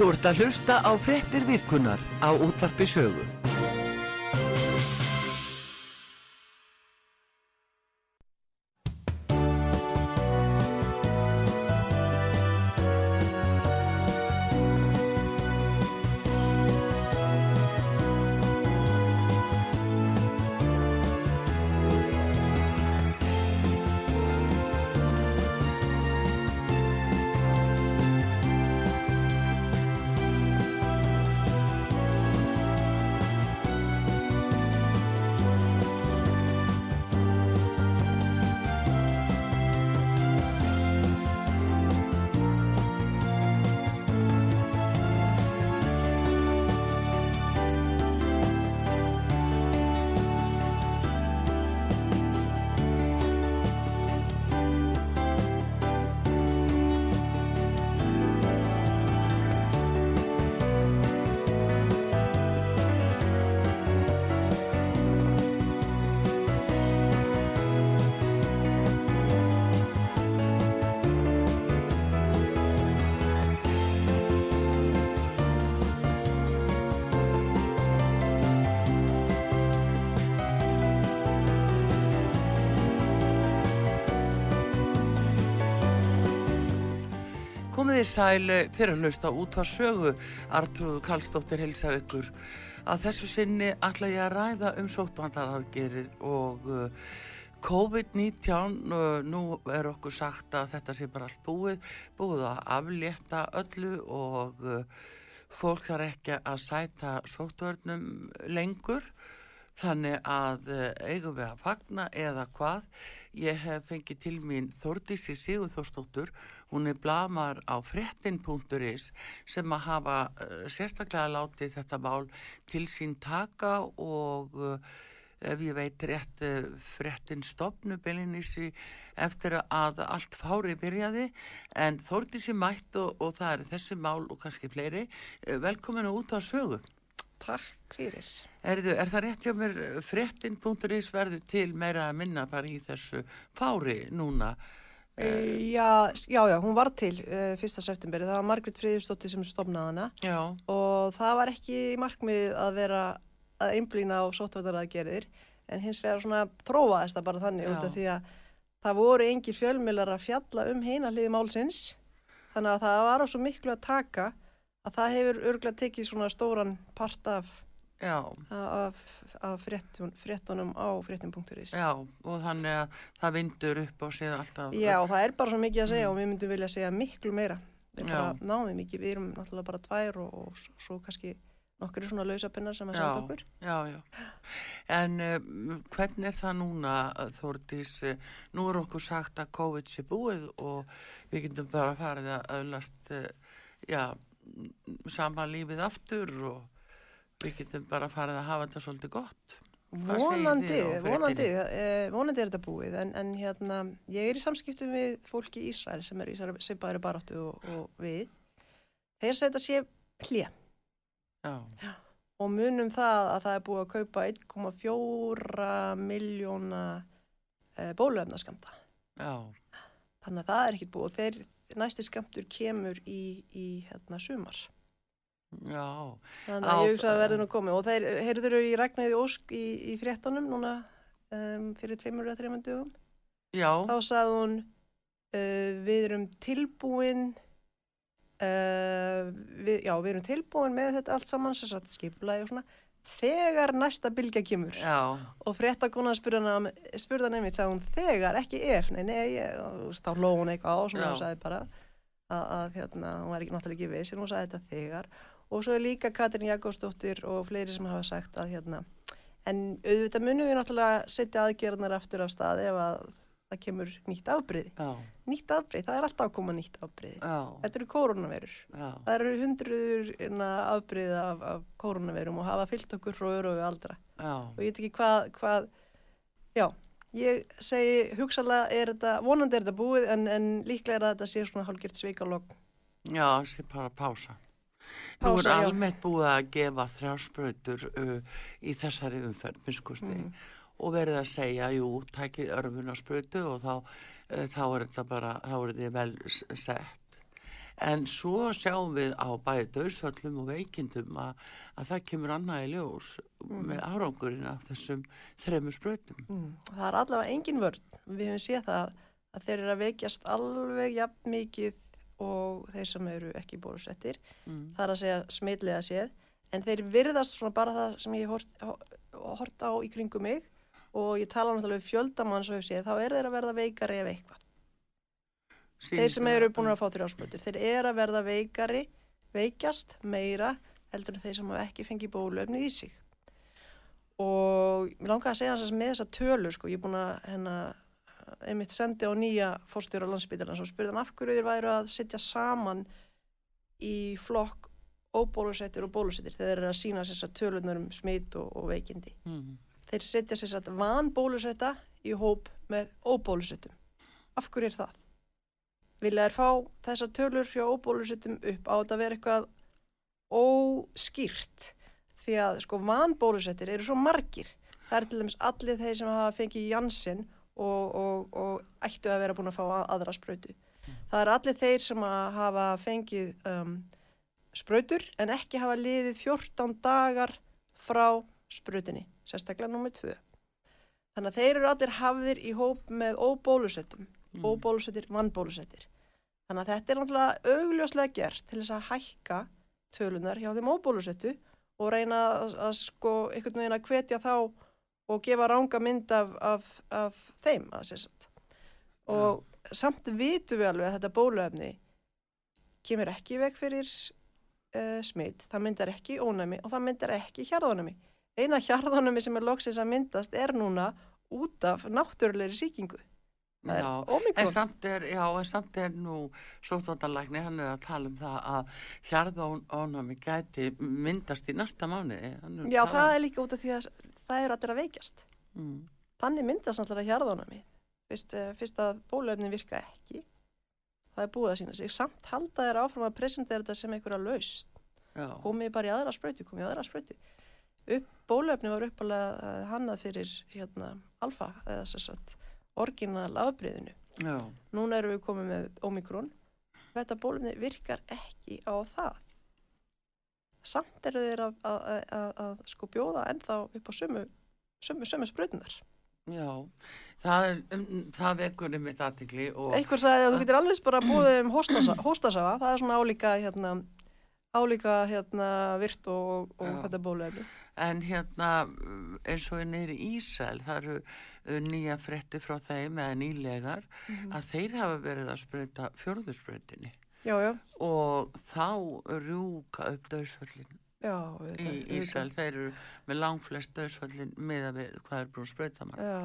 Þú ert að hlusta á frettir virkunar á útvarpi sögur. Komiði sæl fyrir að hlusta út á sögu. Artrúðu Karlsdóttir hilsar ykkur. Að þessu sinni ætla ég að ræða um sóttvandarargerir og uh, COVID-19. Uh, nú er okkur sagt að þetta sé bara allt búið, búið að aflétta öllu og fólk þarf ekki að sæta sóttvörnum lengur. Þannig að eigum við að fagna eða hvað. Ég hef fengið til mín Þórdísi Sigurþórsdóttur, hún er blamar á frettin.is sem að hafa uh, sérstaklega látið þetta mál til sín taka og uh, ef ég veit rétt uh, frettin stopnu beilinnísi eftir að allt fári byrjaði en Þórdísi mætt og, og það er þessi mál og kannski fleiri. Velkominu út á sögu. Takk fyrir. Erðu, er það rétt hjá mér, frettin.is verður til meira að minna bara í þessu fári núna? Uh, já, já, já, hún var til uh, 1. septemberi, það var Margrit Friðursdóttir sem stofnaði hana Já, og það var ekki markmið að vera að einblýna á sóttvætaraðgerðir en hins vegar svona þróaðist það bara þannig Já. út af því að það voru engir fjölmiðlar að fjalla um heina hliði málsins þannig að það var á svo miklu að taka að það hefur örgulega tekið svona stóran part af, af, af fréttun, fréttunum á fréttum.is. já, og þannig að það vindur upp og séð alltaf. Já, það er bara svo mikið að segja og við myndum vilja segja miklu meira. Við bara náðum mikið, við erum náttúrulega bara tvær og, og svo kannski nokkri svona lausapinnar sem að senda okkur. Já, já. En uh, hvernig er það núna, Þórdís? Nú er okkur sagt að COVID sé búið og við getum bara farið að öðlast, uh, já, sama lífið aftur og við getum bara farið að hafa þetta svolítið gott. Vonandi, á vonandi, eh, vonandi er þetta búið en, en hérna, ég er í samskiptum við fólki í Ísrael sem er í svipaðri baráttu og, og við. Þeir setja sé hlje Já, og munum það að það er búið að kaupa 1,4 miljóna eh, bóluefnaskamta. Þannig að það er ekkit búið og þeir, næsti skamtur kemur í, í hérna sumar. Já, Þannig að ég hugsa að verði nú komið. Og þeir heyrður í Ragnæði Ósk í, í fréttunum núna um, fyrir tveimur eða þreimur dögum. já, Þá sagði hún uh, við erum tilbúin uh, við, já við erum tilbúin með þetta allt saman sem sagt skipulagi og svona þegar næsta bylgja kemur. Já, og fréttakonan spurði hana einmitt, sagði hún þegar, ekki ef. Nei, nei, þá hló hún eitthvað á og svona hún sagði bara að, að hérna, hún var ekki náttúrulega ekki viss en hún sagði þetta þegar. og svo er líka Katrin Jakobsdóttir og fleiri sem hafa sagt að hérna, en auðvitað munum við náttúrulega setja aðgerðnar aftur af stað ef að það kemur nýtt afbreyði nýtt afbreyði, það er alltaf að koma nýtt afbreyði þetta eru koronavirur það eru hundruður afbreyði af, af koronavirum og hafa fyllt okkur frá öru og aldra. Já, og ég veit ekki hvað, hvað já, ég segi hugsalega er þetta, vonandi er þetta búið en, en líklega er þetta sé svona hálfgjört svikalogn. Já, sé bara pása. Nú er almennt búið að gefa þrjásprautur uh, í þessari umferð, minnskustegi, Mm. og verið að segja, jú, tækið örfunasprautu og þá, uh, þá er þetta bara, þá er þetta vel sett. En svo sjáum við á bæði döðsvöllum og veikindum að, að það kemur annað í ljós með árangurinn af þessum þremur sprautum. mm. það er allavega engin vörn við höfum séð það að þeir eru að veikjast alveg jafn mikið og þeir sem eru ekki bólusettir. Mm. það er að segja smitlega séð. En þeir virðast svona bara það sem ég hort, á í kringum mig og ég tala náttúrulega við fjöldamann svo hef séð, þá er þeir að verða veikari ef eitthvað. Þeir sem eru búin að fá þrjásplötur þeir eru að verða veikari veikjast meira heldur en þeir sem hafa ekki fengið bólöfni í sig. Og mér langaði að segja þess með þessa tölu sko, ég er búin að hérna, einmitt sendi á nýja fórstjóra landsbytarnas og spurði hann af hverju þeir væru að setja saman í flokk óbólusettir og bólusettir þegar þeir eru að sína þess að tölunar um smit og, og veikindi Mm. þeir setja sér satt van bólusetta í hóp með óbólusettum. Af hverju er það? Vilja þær fá þessar tölur hjá óbólusettum upp á að vera eitthvað óskýrt því að sko van bólusettir eru svo margir. Það er til dæmis allir þeir sem hafa fengið Janssen og, og, og ættu að vera búin að fá að- aðra sprautu. Það er allir þeir sem að hafa fengið um, sprautur en ekki hafa liðið 14 dagar frá sprutinni, sérstaklega nummið 2. Þannig að þeir eru allir hafðir í hóp með óbólusettum, Mm. óbólusettir, vannbólusettir. Þannig að þetta er náttúrulega augljóslega gert til þess að hækka tölunar hjá þeim óbólusettu og reyna að, að sko einhvern veginn að hvetja þá og gefa ranga mynd af, af, af þeim. Og samt vitum við alveg að þetta bóluefni kemur ekki veg fyrir uh, smitt, það myndar ekki ónæmi og það myndar ekki hjarðónæmi. Eina hjarðónæmi sem er loksins að myndast er núna út af. Það er Já, en samt er, já, en samt er nú sóttvandalækni, hann er að tala um það að hjarðónami gæti myndast í næsta að Já, það er líka út af því að það er allir að veikjast. Mm. Þannig myndast náttúrulega hjarðónami. Fyrst, eh, fyrst að bóluefni virka ekki. Það er búið að sína sig. Samt halda þeir áfram að presentera þetta sem einhverja laust. Komið bara í aðra sprautu, komið í aðra sprautu. Upp, bóluefni var uppalega hannað fyrir hérna, alfa, orginal afbreyðinu. Núna erum við komið með Omikron. Þetta bólumni virkar ekki á það. Samt eru þeir að, að, að, að, sko bjóða ennþá upp á sömu, sömu, sömu spröðunar. já. Það, um, það vekur um mitt aðtikli Einhver sagði að þú getur alveg bara búið um hóstasa- hóstasafa. Það er svona álíka, hérna, álíka hérna, virt og, og þetta bólumni. En hérna eins og neyri Ísæl, það eru uh, nýja frétti frá þeim eða nýlegar Mhm. að þeir hafa verið að sprauta fjörðursprautinni Já, já, og þá rjúka upp döðsföllin já. í Ísæl. Þeir eru með langflest döðsföllin miða við hvað er brún sprautamar Já,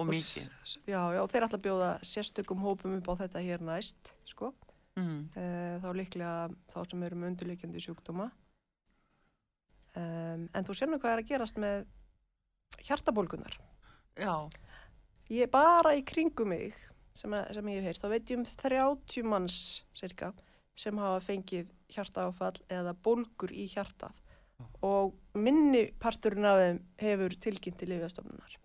og mikið. Já, já, þeir ætla að bjóða sérstökum hópum upp á þetta hér næst, sko. Mm. Eh, þá líklega þá sem eru með undirleikjandi sjúkdóma. Um, en þú sér nú hvað er að gerast með hjartabólgunar. Já, Ég bara í kringum mig, sem, að, sem ég hef heyrt, þá veit ég um 30 manns, cirka, sem hafa fengið hjartaáfall eða bólgur í hjartað. Og minni parturinn af þeim hefur tilkynnt til lifjastofnunar.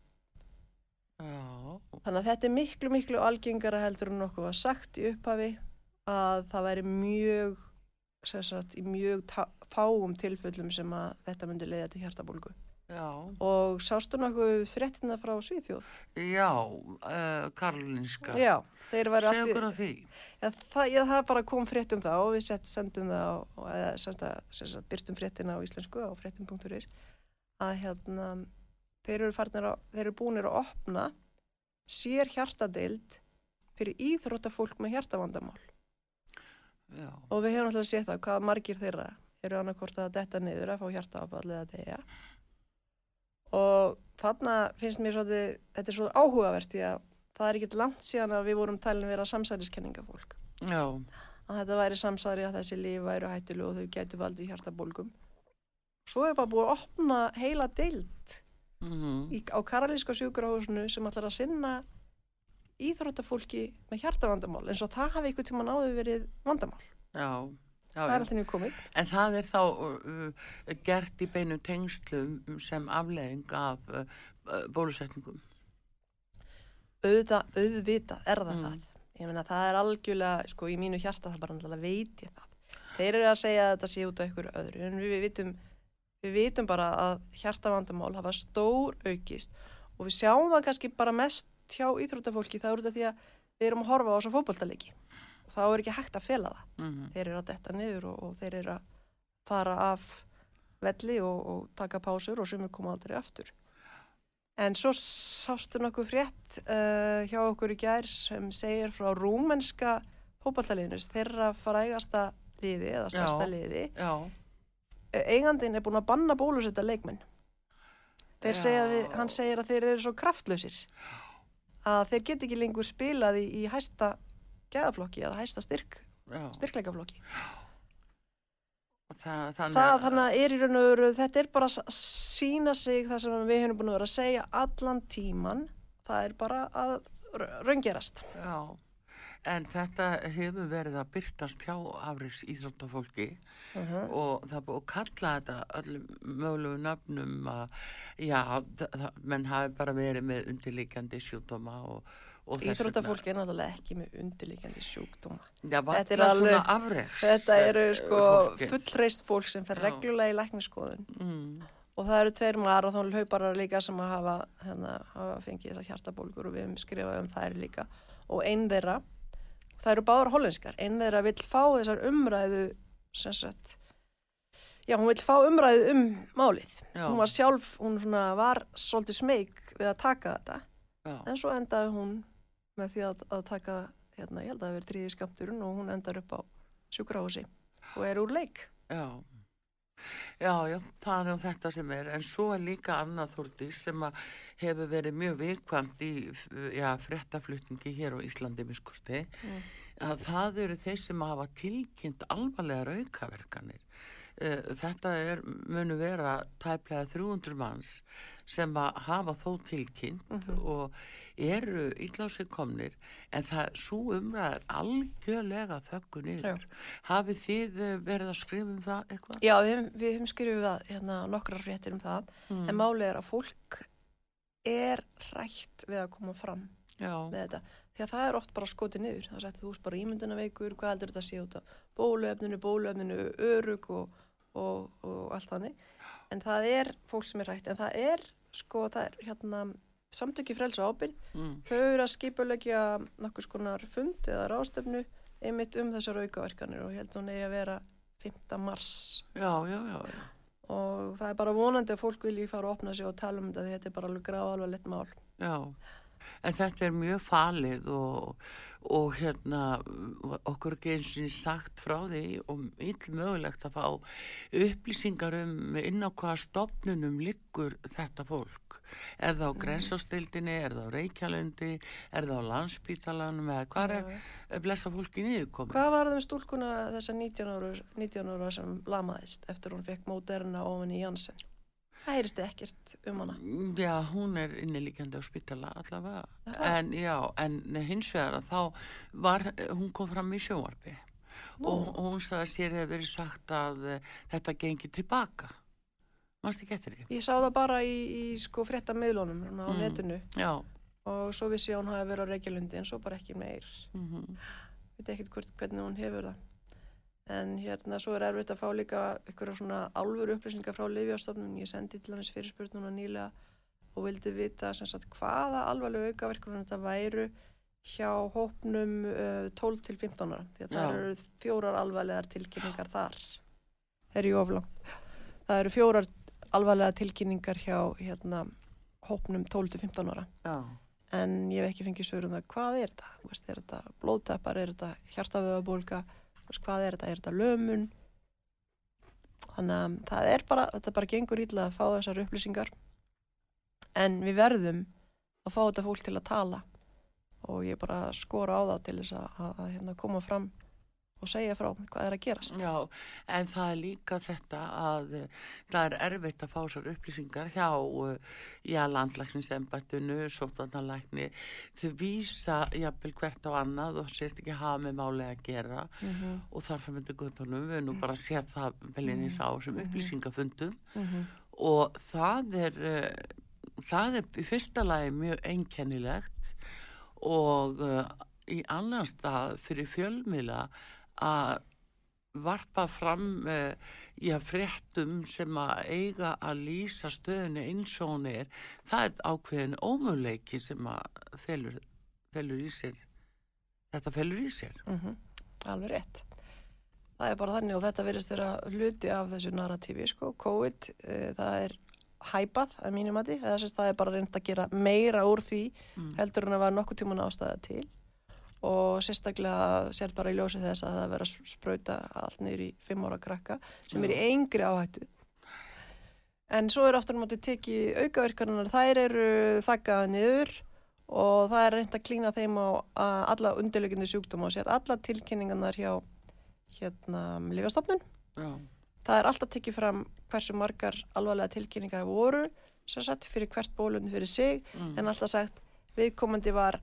já, Þannig að þetta er miklu, miklu algengara heldur en nokkuð var sagt í upphafi að það væri mjög, sem sagt, í mjög fáum tilfellum sem að þetta myndi leiða til hjartabólgu. Já, Og sástu nokkuð fréttina frá Svíþjóð? já, uh, Karlinska. Já, þeir væri Segðu okkur allt á því. Já, það, bara kom frétt um það og við sett, sendum það og- eða sem sagt, sem sagt, byrtum fréttina á íslensku á fréttum.is að hérna, þeir eru, á, þeir eru búinir að opna sér hjartadeild fyrir íþróttafólk með hjartavandamál Já, og við hefum alltaf séð það hvað margir þeirra eru annarkvort að detta niður að fá hjartaáfall eða deyja og þarna finnst mér svolítið, þetta er svo áhugavert því að það er ekkert langt síðan að við vorum talin vera samsæriskenningafólk. Já, að þetta væri samsæri að þessi líf væru hættuleg og þau getur valdið hjartabólgum. Svo er bara búið að opna heila deild mm í, á Karalíska sjúkrahúsinu sem ætlar að sinna íþróttafólki með hjartavandamál eins og það hafi ykkur tíma náðu verið vandamál. Já, það er alltaf nýjum komið. En það er þá uh, gert í beinum tengslum sem afleðing af uh, uh, bólusetningum. auðvitað, auðvitað er það Mm. það. Ég meina það er algjörlega sko í mínu hjarta það bara náttúrulega veit ég það. Þeir eru að segja að þetta sé út af ykkur öðru en við, vitum við vitum bara að hjartavandamál hafa stór aukist og við sjáum það kannski bara mest hjá íþróttafólki. Það er út af því að við erum að horfa á þessa fótboltaleiki og þá er ekki hægt að fela það Mm þeir eru að detta niður og, og þeir eru að fara af velli og, og taka pásur og sumir koma aldrei aftur. En svo sástu nokkuð frétt uh, hjá okkur í gær sem segir frá rúmenska fótballaliðinus, þeirra frægasta liði eða stærsta Já. liði. Já, Eigandinn er búin að banna bólusetta leikmenn. Segja, hann segir að þeir eru svo kraftlausir að þeir get ekki lengur spilað í, í hæsta geðaflokki eða hæsta styrk, styrkleikaflokki. Það, þannig, það þannig er í raun og veru þetta er bara að sína sig það sem við höfum búin að vera að segja allan tíman það er bara að raungerast. Já, en þetta hefur verið að byrtast hjá afriks íþróttafólki uh og það búið að kalla þetta öllum mögulegu nöfnum að já, það, menn hafi bara verið með undirlíkjandi sjúkdóma og, Íþróttafólk er náttúrulega ekki með undirlíkjandi sjúkdóma Já, Þetta er alveg- afriks þetta eru sko fullreist fólk sem fer Já. reglulega í lækniskoðun mm, og það eru tveir marathón hlauparar líka sem að hafa, hérna, hafa fengið þessar hjartabólgur og við hefum skrifað um þær líka og einn þeirra Það eru báður hollenskar, einn þeirra vill fá þessar umræðu, sem sagt, já, hún vill fá umræðu um málið. Já. Hún var sjálf, hún var svolítið smeyk við að taka þetta, Já. en svo endaði hún með því að, að taka, hérna, ég held að það verið þriði skamturinn og hún endar upp á sjúkrahúsi og er úr leik. Já. Já, já, það er þetta sem er, en svo er líka annað þórdís sem að hefur verið mjög viðkvæmt í já, fréttaflutningi hér á Íslandi miskusti, Mm. að það eru þeir sem hafa tilkynnt alvarlegar aukaverkanir. Eh, Þetta er, munu vera tæplega 300 manns sem að hafa þó tilkynnt Mhm. og eru ílásið komnir en það, svo umræð er algjörlega þöggu niður. Hafið þið eh, verið að skrifa um það eitthvað? Já, við, við höfum skrifið það, hérna, nokkrar fréttir um það, Mm. en málið er að fólk er rætt við að koma fram Já, með þetta. Því að það er oft bara skotið niður. Það þú ert bara ímyndunaveikur, hvað heldur þetta að sé út af bóluefninu, bóluefninu, örug og, og, og allt þannig. En það er fólk sem er rætt, en það er, sko, það er hérna samtöki frelsa ábyrð. mm. Þau eru að skipulegja nokkus konar fund eða ráðstöfnu einmitt um þessar aukaverkanir og ég held hún eigi að vera 5. mars já, já, já, já. og það er bara vonandi að fólk vilji fara að opna sig og tala um þetta því þetta er bara alveg gráalvarlegt mál. Já, en þetta er mjög falið og, og hérna okkur ekki eins og sagt frá því og ill mögulegt að fá upplýsingar um inn á hvaða stopnunum liggur þetta fólk. Er það á grensastildinni, er það á Reykjalundi, er það á landsbítalanum eða hvað er er blessa fólki niðurkomið? Hvað var það með stúlkuna þessa 19 ára, 19 ára sem lamaðist eftir hún fekk Moderna ofan í Janssen? Það heyrist ekkert um hana. Já, hún er innilíkjandi á spítala allavega. Aha. En já, en hins vegar að þá var, hún kom fram í sjónvarpi og, og hún að sér hefur verið sagt að uh, þetta gengi tilbaka. Manst ekki eftir því? Ég sá það bara í, í sko frétta miðlunum á Mm. netinu Já. og svo vissi ég að hún hafi verið á Reykjalundi en svo bara ekki meir. Mm Veit ekkert hvort, hvernig hún hefur það. En hérna svo er erfitt að fá líka eitthvað svona álfur upplýsingar frá Livjastofnun. Ég sendi til dæmis fyrirspurn núna nýlega og vildi vita sem sagt hvaða alvarlega aukaverkunum þetta væru hjá hópnum uh, 12 til 15 ára. Því að það Já. eru fjórar alvarlegar tilkynningar þar. Er ég oflangt. Það eru fjórar alvarlega tilkynningar hjá hérna hópnum 12 til 15 ára. Já. En ég hef ekki fengið svör um það, hvað er þetta? Þú Veist, er þetta blóðteppar, er þetta veist, hvað er þetta, er þetta lömun? Þannig að það er bara, þetta bara gengur ítla að fá þessar upplýsingar. En við verðum að fá þetta fólk til að tala og ég bara skora á það til þess að, að, að hérna, koma fram og segja frá hvað er að gerast. Já, en það er líka þetta að uh, það er erfitt að fá sér upplýsingar hjá uh, já, landlækningsembættinu, sóttandalækni, þau vísa jafnvel hvert á annað og sést ekki hafa með máli að gera. Mm -hmm. og þar fyrir myndi guttunum við nú bara séð það velinins á sem upplýsingafundum. Og það er uh, það er í fyrsta lagi mjög einkennilegt og í annan stað fyrir fjölmiðla að varpa fram uh, já, fréttum sem að eiga að lýsa stöðinu eins og hún er það er ákveðin ómöguleiki sem að felur, felur í sér þetta felur í sér Mhm, Alveg rétt. Það er bara þannig og þetta verðist vera hluti af þessu narratífi, sko. COVID, e, það er hæpað að mínum eða sérst það er bara reynd að gera meira úr því Mm. heldur en að var nokkuð tíman ástæða til og sérstaklega sér bara í ljósi þess að það vera að sprauta allt niður í fimm ára krakka sem er í engri áhættu. En svo er aftur móti tekið aukaverkanar, þær eru þakkaða niður og það er reynd að klína þeim á alla undirleikindi sjúkdóma og sér alla tilkynningarnar hjá hérna Lífastofnun. já, Það er alltaf tekið fram hversu margar alvarlega tilkynningar voru sem sagt fyrir hvert bólun fyrir sig mm. en alltaf sagt viðkomandi var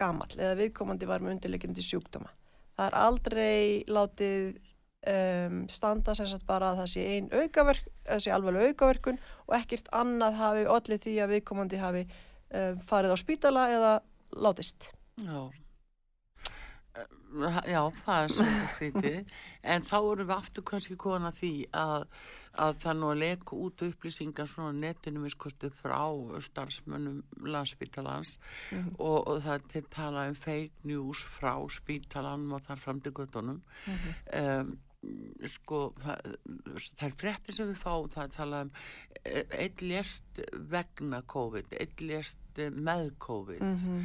gamall eða viðkomandi var með undirleikindi sjúkdóma. Það er aldrei látið um, standa sagt bara að það sé ein aukaverk, þessi alvarlega aukaverkun og ekkert annað hafi allir því að viðkomandi hafi um, farið á spítala eða látist. Já. Já, það er svolítið skrítið, en þá erum við aftur kannski komin að því að, að það nú að leka út upplýsingar svona netinu miskosti frá starfsmönnum landsspítalans og, og það er til tala um fake news frá spítalanum og þar fram til göttunum. um, sko, það, það er frétti sem við fáum, það er talað um eh, einn lést vegna COVID, einn lést eh, með COVID. Mhm.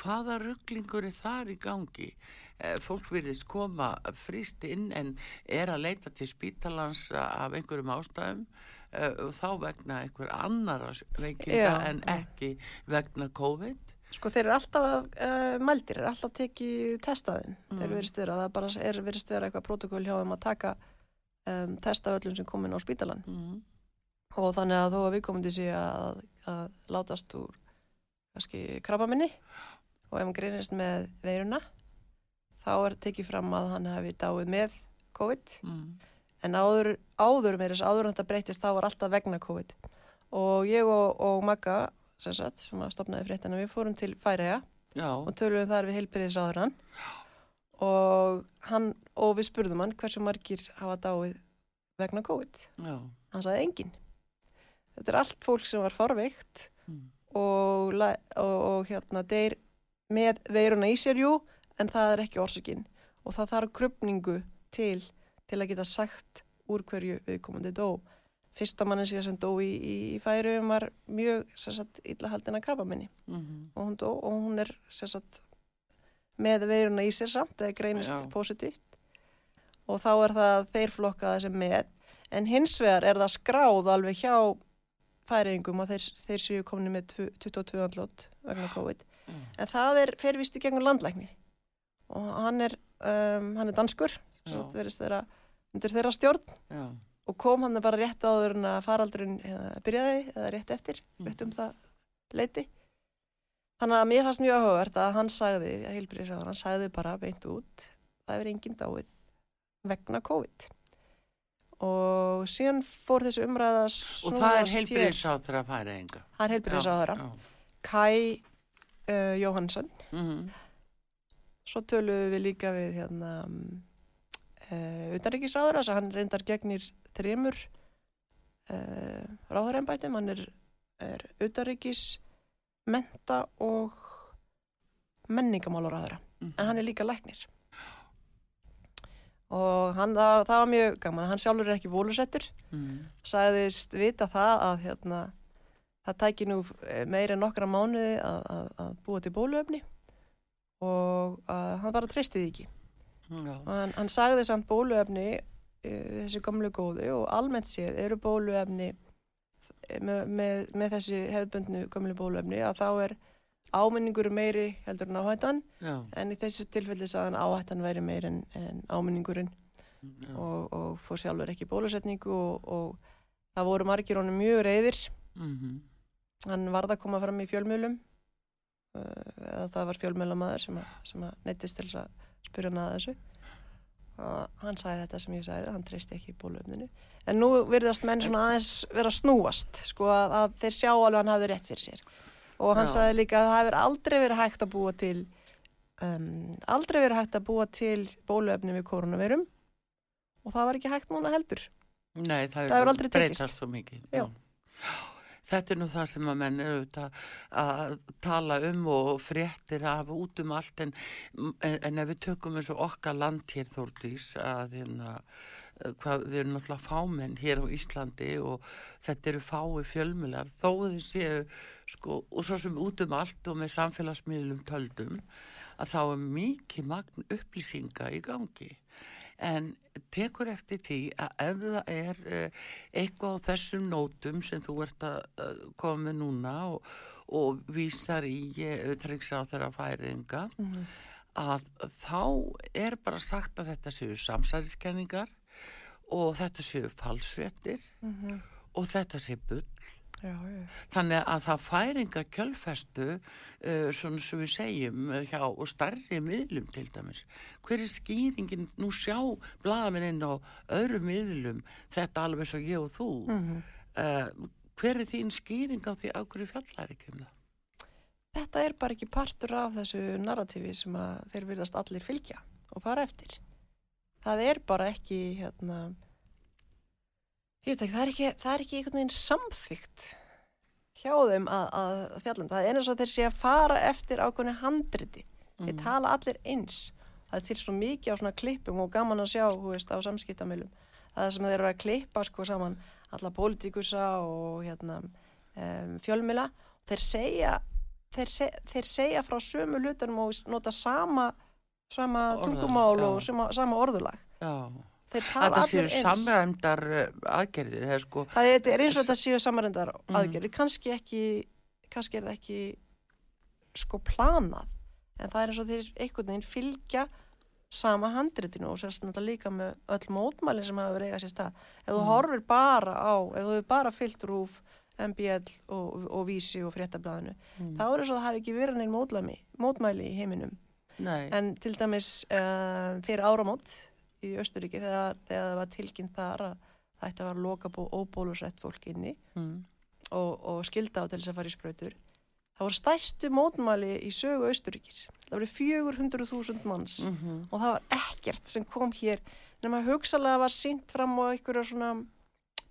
Hvaða rugglingur er þar í gangi? Eh, Fólk virðist koma frýst inn en er að leita til spítalans af einhverjum ástæðum og þá vegna einhver annara veikinga Já, en ekki vegna COVID. Sko þeir eru alltaf uh, mældir, er alltaf tekið testaðin. Mm. Þeir verist vera, það bara er verist vera eitthvað protokoll hjá þeim að taka um, testa öllum sem komin á spítalan. Mm. Og þannig að þó að við komum til sig að, að látast úr kannski krabbaminni og ef hann greinist með veiruna þá er tekið fram að hann hefði dáið með COVID Mm. en áður, áður með þess áður en þetta breytist þá var alltaf vegna COVID og ég og, og Magga sem, sagt, sem að stopnaði fréttina við fórum til Færeja Já, og töluðum þar við heilbyrðisráðurann og, og við spurðum hann hversu margir hafa dáið vegna COVID. já. Hann sagði engin. Þetta er allt fólk sem var farveikt Mm. og, og, og hérna deyr með veiruna í sér jú en það er ekki orsakinn og það þarf krupningu til til að geta sagt úr hverju viðkomandi dó. Fyrsta mannesíða sem dó í, í, í færum var mjög sagt, illa haldin að krabba minni Mm og hún dó og hún er sagt, með veiruna í sér samt eða greinist Já. positíft og þá er það þeir flokkaða sem með en hins vegar er það skráð alveg hjá færingum að þeir, þeir séu komni með tvu- 22 andlót vegna COVID. Mm. en það er fervist í gegnum landlækni. Og hann er, um, hann er danskur sagt verðist þeirra undir þeirra stjórn. Já, og kom hann bara rétt áður en að faraldurinn eh, byrjaði eða rétt eftir, rétt um það leiti. Þannig að mér fannst mjög áhugavert að hann sagði, að heilbyrðisraður, hann sagði bara beint út, það er engin dáið vegna COVID. Og síðan fór þessu umræða að og það er snúast hér. heilbyrðisáþur að færa enga. Það er heilbyrðisraðara. Kai uh, Jóhannsson. Mm Svo töluðum við líka við hérna uh, utanríkisráður, þess að hann reyndar gegnir þremur uh, ráðurembætum, hann er, er utanríkis, menta og menningamálaráðura, en hann er líka læknir. Og hann, það, það var mjög gaman, hann sjálfur er ekki bólusettur, mm. sagðist vita það að hérna, það tæki nú eh, meira en nokkra mánuði að, að, að búa til bóluefni og að hann bara treysti því ekki. Já, Og hann, hann sagði samt bóluefni, uh, þessi gamlu góðu og almennt séð eru bóluefni eh, með, með, með þessi hefðbundnu gamlu bóluefni að þá er áminningur meiri heldur en áhættan. Já, en í þessu tilfelli sagðan áhættan væri meiri en, en áminningurinn. Já. og, og fór sjálfur ekki bólusetningu og, og það voru margir honum mjög reyðir Mm hann varð að koma fram í fjölmjölum uh, eða það var fjölmjölamæður sem, sem að neittist til þess að spyrja hann að þessu. Og hann sagði þetta sem ég sagði, hann treysti ekki í bóluefninu en nú virðast menn svona aðeins vera snúast sko að, að þeir sjá alveg hann hafði rétt fyrir sér. Og hann Já. sagði líka að það hefur aldrei verið hægt að búa til um, aldrei verið hægt að búa til bóluefni við koronavirum og það var ekki hægt núna heldur. Nei, það, Það hefur aldrei tekist. Þetta er nú það sem að menn eru auðvitað að tala um og fréttir af út um allt en, en, en ef við tökum eins og okkar land hér Þórdís að hérna, hvað, við erum náttúrulega fámenn hér á Íslandi og þetta eru fái fjölmular þó þau séu sko og svo sem út um allt og með samfélagsmiðlum töldum að þá er mikið magn upplýsinga í gangi en tekur eftir því að ef það er uh, eitthvað á þessum nótum sem þú ert að uh, koma með núna og, og vísar í auðvitaðriks á þeirra færinga að þá er bara sagt að þetta séu samsæðiskenningar og þetta séu falsvettir og þetta séu bull já, já. Þannig að það færinga kjölfestu, uh, svona sem við segjum, uh, hjá starri miðlum til dæmis. Hver er skýringin, nú sjá blaðamenn inn á öðrum miðlum, þetta alveg svo ég og þú. Mhm. Uh, hver er þín skýring á því á hverju fjallar ekki um það? þetta er bara ekki partur af þessu narratífi sem þeir virðast allir fylgja og fara eftir. Það er bara ekki, hérna, ég veit ekki, það er ekki, það er ekki einhvern veginn samþygt hjá þeim að, að fjallum. Það er eins og þeir sé að fara eftir ákveðni handriti. Þeir tala allir eins. Það er til svo mikið á svona klippum og gaman að sjá, hú veist, á samskiptamilum. Það sem þeir eru að klippa sko saman alla pólitíkusa og hérna um, fjölmila. Þeir segja, þeir, seg, þeir segja frá sömu hlutunum og nota sama, sama tungumál og sama, sama orðulag. Já. Þetta séu samræmdar uh, aðgerðir, er sko, Það er, er eins og þetta séu samarendar Mhm. aðgerðir, kannski ekki, kannski er það ekki sko planað, en það er eins og þeir einhvern veginn fylgja sama handritinu og sérst náttúrulega líka með öll mótmælin sem hafa verið eiga sér stað. Ef þú Mhm. horfir bara á, ef þú hefur bara fyllt rúf, MBL og, og Vísi og fréttablaðinu, Mm. þá er eins og það hafi ekki verið neinn mótmæli, mótmæli í heiminum. nei, En til dæmis uh, fyrir áramót í Östuríki þegar, þegar það var tilkynnt þar að það ætti að vera loka bú óbólusett fólk inni mm. og, og skilda á til þess að fara í sprautur. Það voru stæstu mótmæli í sögu Östuríkis. Það voru 400.000 manns Mm og það var ekkert sem kom hér nema hugsalega var sínt fram á einhverja svona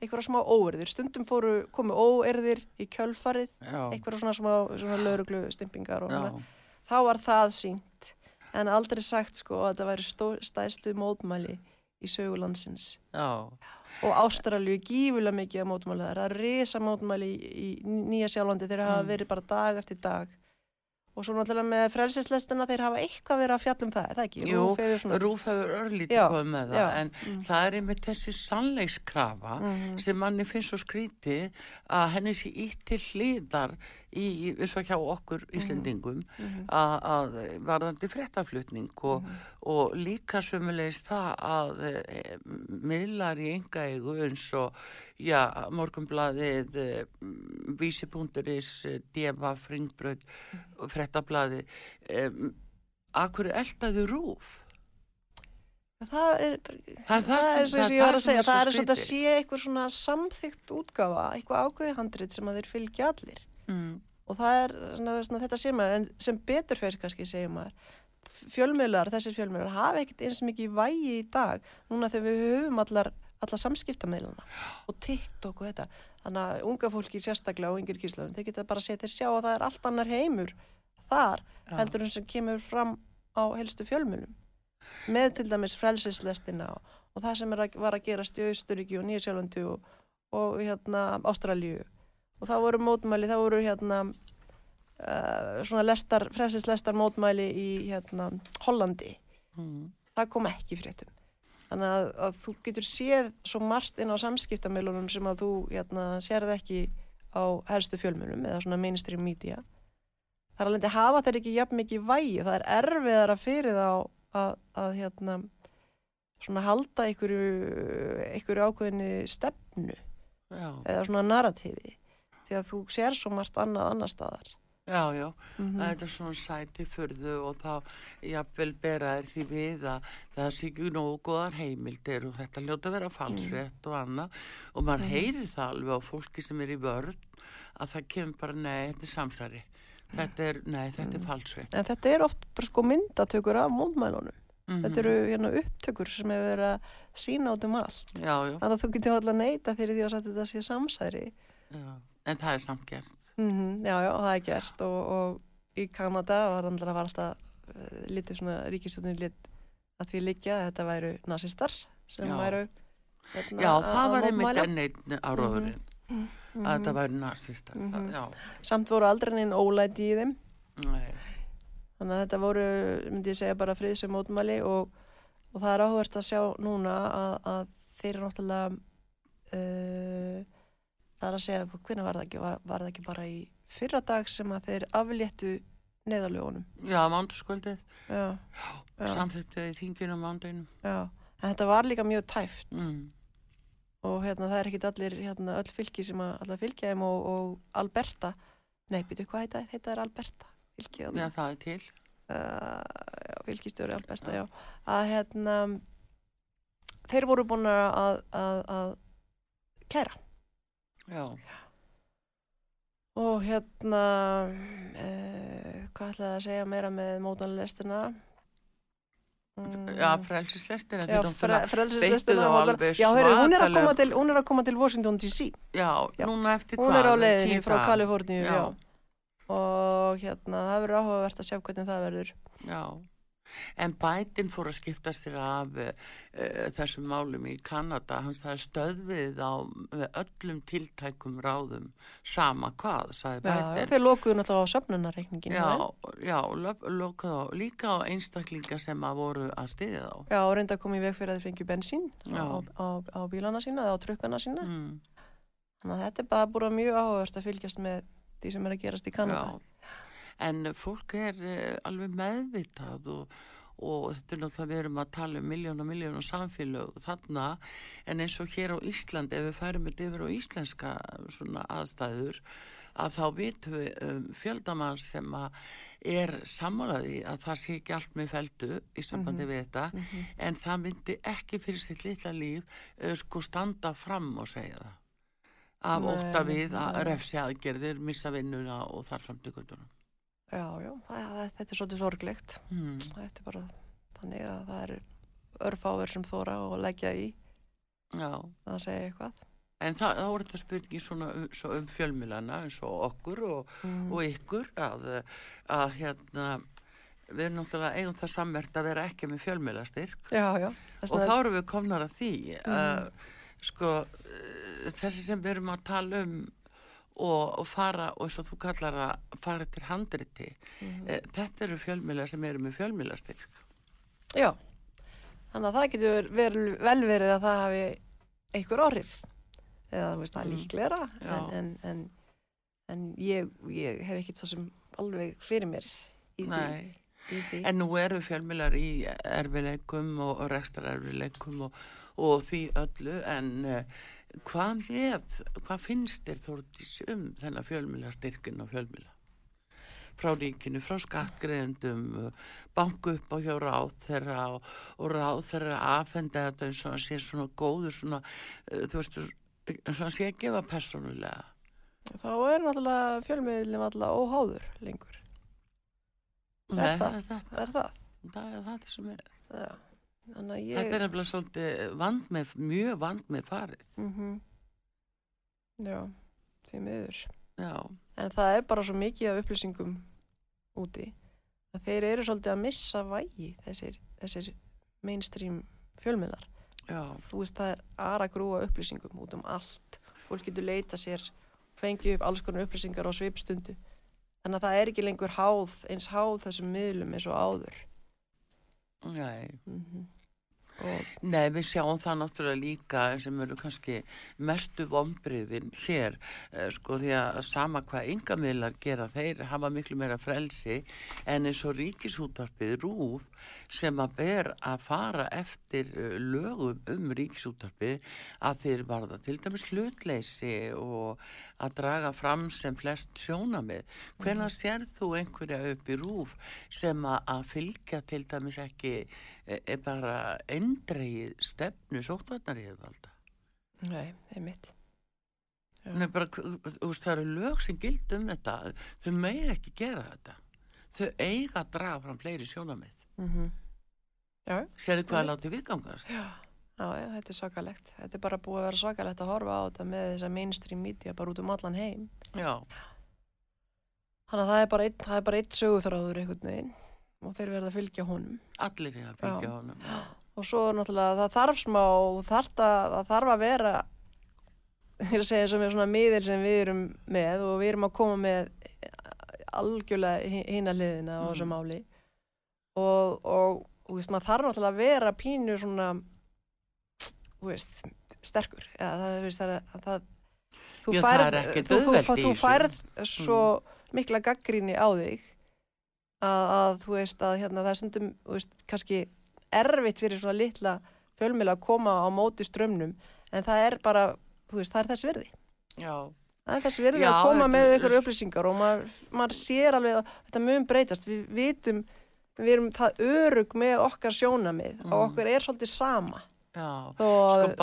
einhverja smá óerðir. Stundum fóru komu óerðir í kjölfarið, já, einhverja svona smá lauruglu stimpingar og svona þá var það sínt en aldrei sagt sko að þetta væri stó, stæðstu mótmæli í sögulandsins já, og Ástralju gífulega mikið að mótmæli það er risa mótmæli í, í Nýja Sjálandi, þeir hafa Mm. verið bara dag eftir dag og svo náttúrulega með frelsislestina þeir hafa eitthvað verið að fjalla um það, það ekki? Jú, Rúf hefur svona- Rúf hefur örlítið komið með það, já, en mm. það er einmitt þessi sannleikskrafa Mhm. sem manni finnst svo skrítið að henni sé ítt til hliðar í, eins og hjá okkur Íslendingum Mhm. að, að varðandi fréttaflutning og, og líka sömulegis það að e, miðlar í enga eigu eins og já, morgunblaðið e, e, defa, fringbröð fréttablaðið e, akkur eldaðu rúf Það er, Það er það sem- eins og það er ég var að sem segja, er það er þetta skrítið. sé eitthvað svona samþygt útgáfa, eitthvað ákveði handrit sem að þeir fylgja allir. Mm. og það er svona, svona, þetta sé maður en sem betur fyrir kannski segir maður fjölmiðlar, þessir fjölmiðlar hafa ekkert eins mikið vægi í dag núna þegar við höfum allar, allar samskiptameilana og TikTok og þetta þannig að unga fólki sérstaklega og yngir kíslafun þeir geta bara þeir sjá að það er allt annar heimur þar Já. heldur en sem kemur fram á helstu fjölmiðlum með til dæmis frelsislestina og, og það sem að, var að gerast í Austuríki og Nýjasjálfandi og, og hérna Ástralíu og það voru mótmæli, það voru hérna uh, svona lestar, frelsislestar mótmæli í hérna Hollandi, Mm. það kom ekki fréttum. Þannig að, að þú getur séð svo margt inn á samskiptamilunum sem að þú hérna sérð ekki á helstu fjölmunum eða svona mainstream media. Þar alveg hafa þeir ekki jafn mikið vægi, það er erfiðara fyrir þá að, að hérna svona halda einhverju, einhverju ákveðinni stefnu já, eða svona narratífi því að þú sér svo margt annað annar staðar. Já, já. Mm Þetta er svona sæti fyrðu og þá jafnvel bera þér því við að það sé ekki nógu góðar heimildir og þetta ljóta vera falsrétt og annað. Og maður heyrir það alveg á fólki sem er í vörn að það kemur bara, nei, þetta er samsæri þetta er, nei, þetta er falsrétt en þetta er oft bara sko myndatökur af mótmælunum. Mm þetta eru hérna upptökur sem hefur verið að sína át um allt. Já, já, þannig að þú getur alltaf neita fyrir því að þetta sé samsæri. Já, en það er samt gert mm já, já, það er gert og, og í Kanada var var alltaf uh, lítið svona ríkistöndin lit að því liggja að þetta væru nazistar sem Já. væru hérna, Já, að- það að var einmitt mótmæla. enn einn áróðurinn Mhm. að þetta væri nazistar mm Mhm. Já, samt voru aldrei neinn ólæti í þeim nei, Þannig að þetta voru, myndi ég segja, bara friðsum mótmæli og, og það er áhvert að sjá núna að, að þeir eru náttúrulega, uh, það er að segja, hvernig var það ekki, var, var það ekki bara í fyrra dag sem að þeir afléttu neðalögunum. já, mándaskvöldið Já, Já. samþýttið í þinginu mándaginum já. En þetta var líka mjög tæft mm. og hérna það er ekkit allir, hérna öll fylki sem að allar fylgja þeim og, og Alberta, nei, byrju, hvað heita, heita er Alberta? Fylkið Já, það er til uh, fylgistjóri Alberta, já, að hérna þeir voru búin að, að, að kæra Já, Og hérna, uh, hvað ætlaði að segja meira með mótanlestina? Mm, Já, frelsislestir Já, fre, alveg Já, heyrðu, hún er að koma til, hún er að koma til Washington DC. Já, Já. núna eftir Hún hvað? er á leiðinni frá? Kaliforníu, já. Já. Og hérna, það verður áhugavert að sjá hvernig það verður. Já, en bætin fór að skiptast þér af uh, þessum málum í Kanada, hans það er stöðvið á öllum tiltækum ráðum sama hvað, sagði Já, bætin. þeir lokuðu náttúrulega á söfnunarreikningin. Já, já, löp- lokuð á, líka á einstaklinga sem að voru að stiðja þá. Já, og reynda að koma í veg fyrir að þið fengju bensín Já. á, á, á bílana sína eða á trukkana sína. Mm, Þannig að þetta er bara búin mjög áhugavert að fylgjast með því sem er að gerast í Kanada. já, en fólk er uh, alveg meðvitað og, og þetta er náttúrulega við erum að tala um miljón og miljón og samfélög þarna, en eins og hér á Ísland, ef við færum þetta yfir á íslenska svona aðstæður, að þá vitum við um, fjöldamann sem að er sammálaði að það sé ekki allt með feldu í sambandi við þetta. En það myndi ekki fyrir sitt litla líf uh, sko standa fram og segja það. Af ótta við að refsi aðgerðir, missa vinnuna og þar fram til göttunum. Já, já, það, þetta er svolítið sorglegt. Hmm. Þetta er bara þannig að það eru örfáver sem þóra og leggja í Já, að segja eitthvað. en það, þá er þetta spurningi svona um, svo um fjölmilana eins og okkur og, Mm. og ykkur að, að hérna við erum náttúrulega eigum það sammert að vera ekki með fjölmilastyrk Já, já. og þá erum við komnar að því Mm. að sko eh, þessi sem við erum að tala um og, og fara og eins og þú kallar að fara til handriti Mhm. e, þetta eru fjölmila sem eru með fjölmilastyrk Já, þannig að það getur verið, vel verið að það hafi einhver áhrif eða þú veist það er Mm. líklegra en, en, en, en ég, ég hef ekkit svo sem alveg fyrir mér í því, í því. en nú eru fjölmilar í erfileikum og, og rekstar erfileikum og, og því öllu en uh, hvað með hvað finnst þér Þórdís um þennan fjölmilastyrkin og fjölmila frá ríkinu, frá skattgreðendum banku upp á hjá ráð þeirra og, og ráð þeirra aðfenda þetta eins og hann sé svona góður svona, uh, þú veist, eins og hann sé að gefa persónulega Þá er náttúrulega fjölmiðlum alltaf óháður lengur. Nei, það? það, Það er það. það er það sem er Já. Að Þetta ég... er nefnilega svolítið vand með, mjög vand með farið. Mm Já, því miður. Já, En það er bara svo mikið af upplýsingum úti að þeir eru svolítið að missa vægi þessir, þessir mainstream fjölmiðlar. já, Þú veist það er aðra grúa upplýsingum út um allt. Fólk getur leita sér, fengið upp alls konar upplýsingar á svipstundu. Þannig að það er ekki lengur háð, eins háð þessum miðlum eins og áður. Nei. Mm Og Nei, við sjáum það náttúrulega líka sem eru kannski mestu vombriðin hér, eh, sko því að sama hvað yngamillar gera, þeir hafa miklu meira frelsi en eins og ríkisútarpið rúf sem að ber að fara eftir eh, lögum um ríkisútarpið að þeir varða til dæmis hlutleysi og að draga fram sem flest sjónamið. Hvenær sér þú einhverja upp í rúf sem að fylgja til dæmis ekki er er bara endreið stefnu sóttvarnar í þetta nei, einmitt. Já. Hún er bara, veist, það eru lög sem gild um þetta, þau meir ekki gera þetta. Þau eiga að draga fram fleiri sjónamið Mm Já, sérðu hvað er látið viðgangast? Já, já, já, þetta er svakalegt. Þetta er bara búið að vera svakalegt að horfa á þetta með þessa mainstream media bara út um allan heim. já, Þannig að það er bara það er bara einn söguþráður einhvern veginn og þeir verða að fylgja honum. allir er að fylgja Já. honum Og svo náttúrulega það þarf smá, þarf að, það þarf að vera, ég er að segja sem er svona miðil sem við erum með og við erum að koma með algjörlega hina hliðina á þessu Mhm. máli. Og, og, og veist, maður þarf náttúrulega að vera pínu svona, veist, sterkur. Eða, það, veist, það, að það, þú Já, færð, þú, þú, þú færð svo mikla gaggríni á þig að, að þú veist að hérna, það er stundum þú veist, kannski erfitt fyrir svona litla fjölmjöla að koma á móti strömmnum en það er bara, þú veist, það er þess virði. Já, það er þess virði Já, að koma þetta með ykkur upplýsingar og maður, maður sér alveg að þetta mun breytast. Við vitum, við erum það örug með okkar sjónamið og Mm. okkur er svolítið sama Já, Þó sko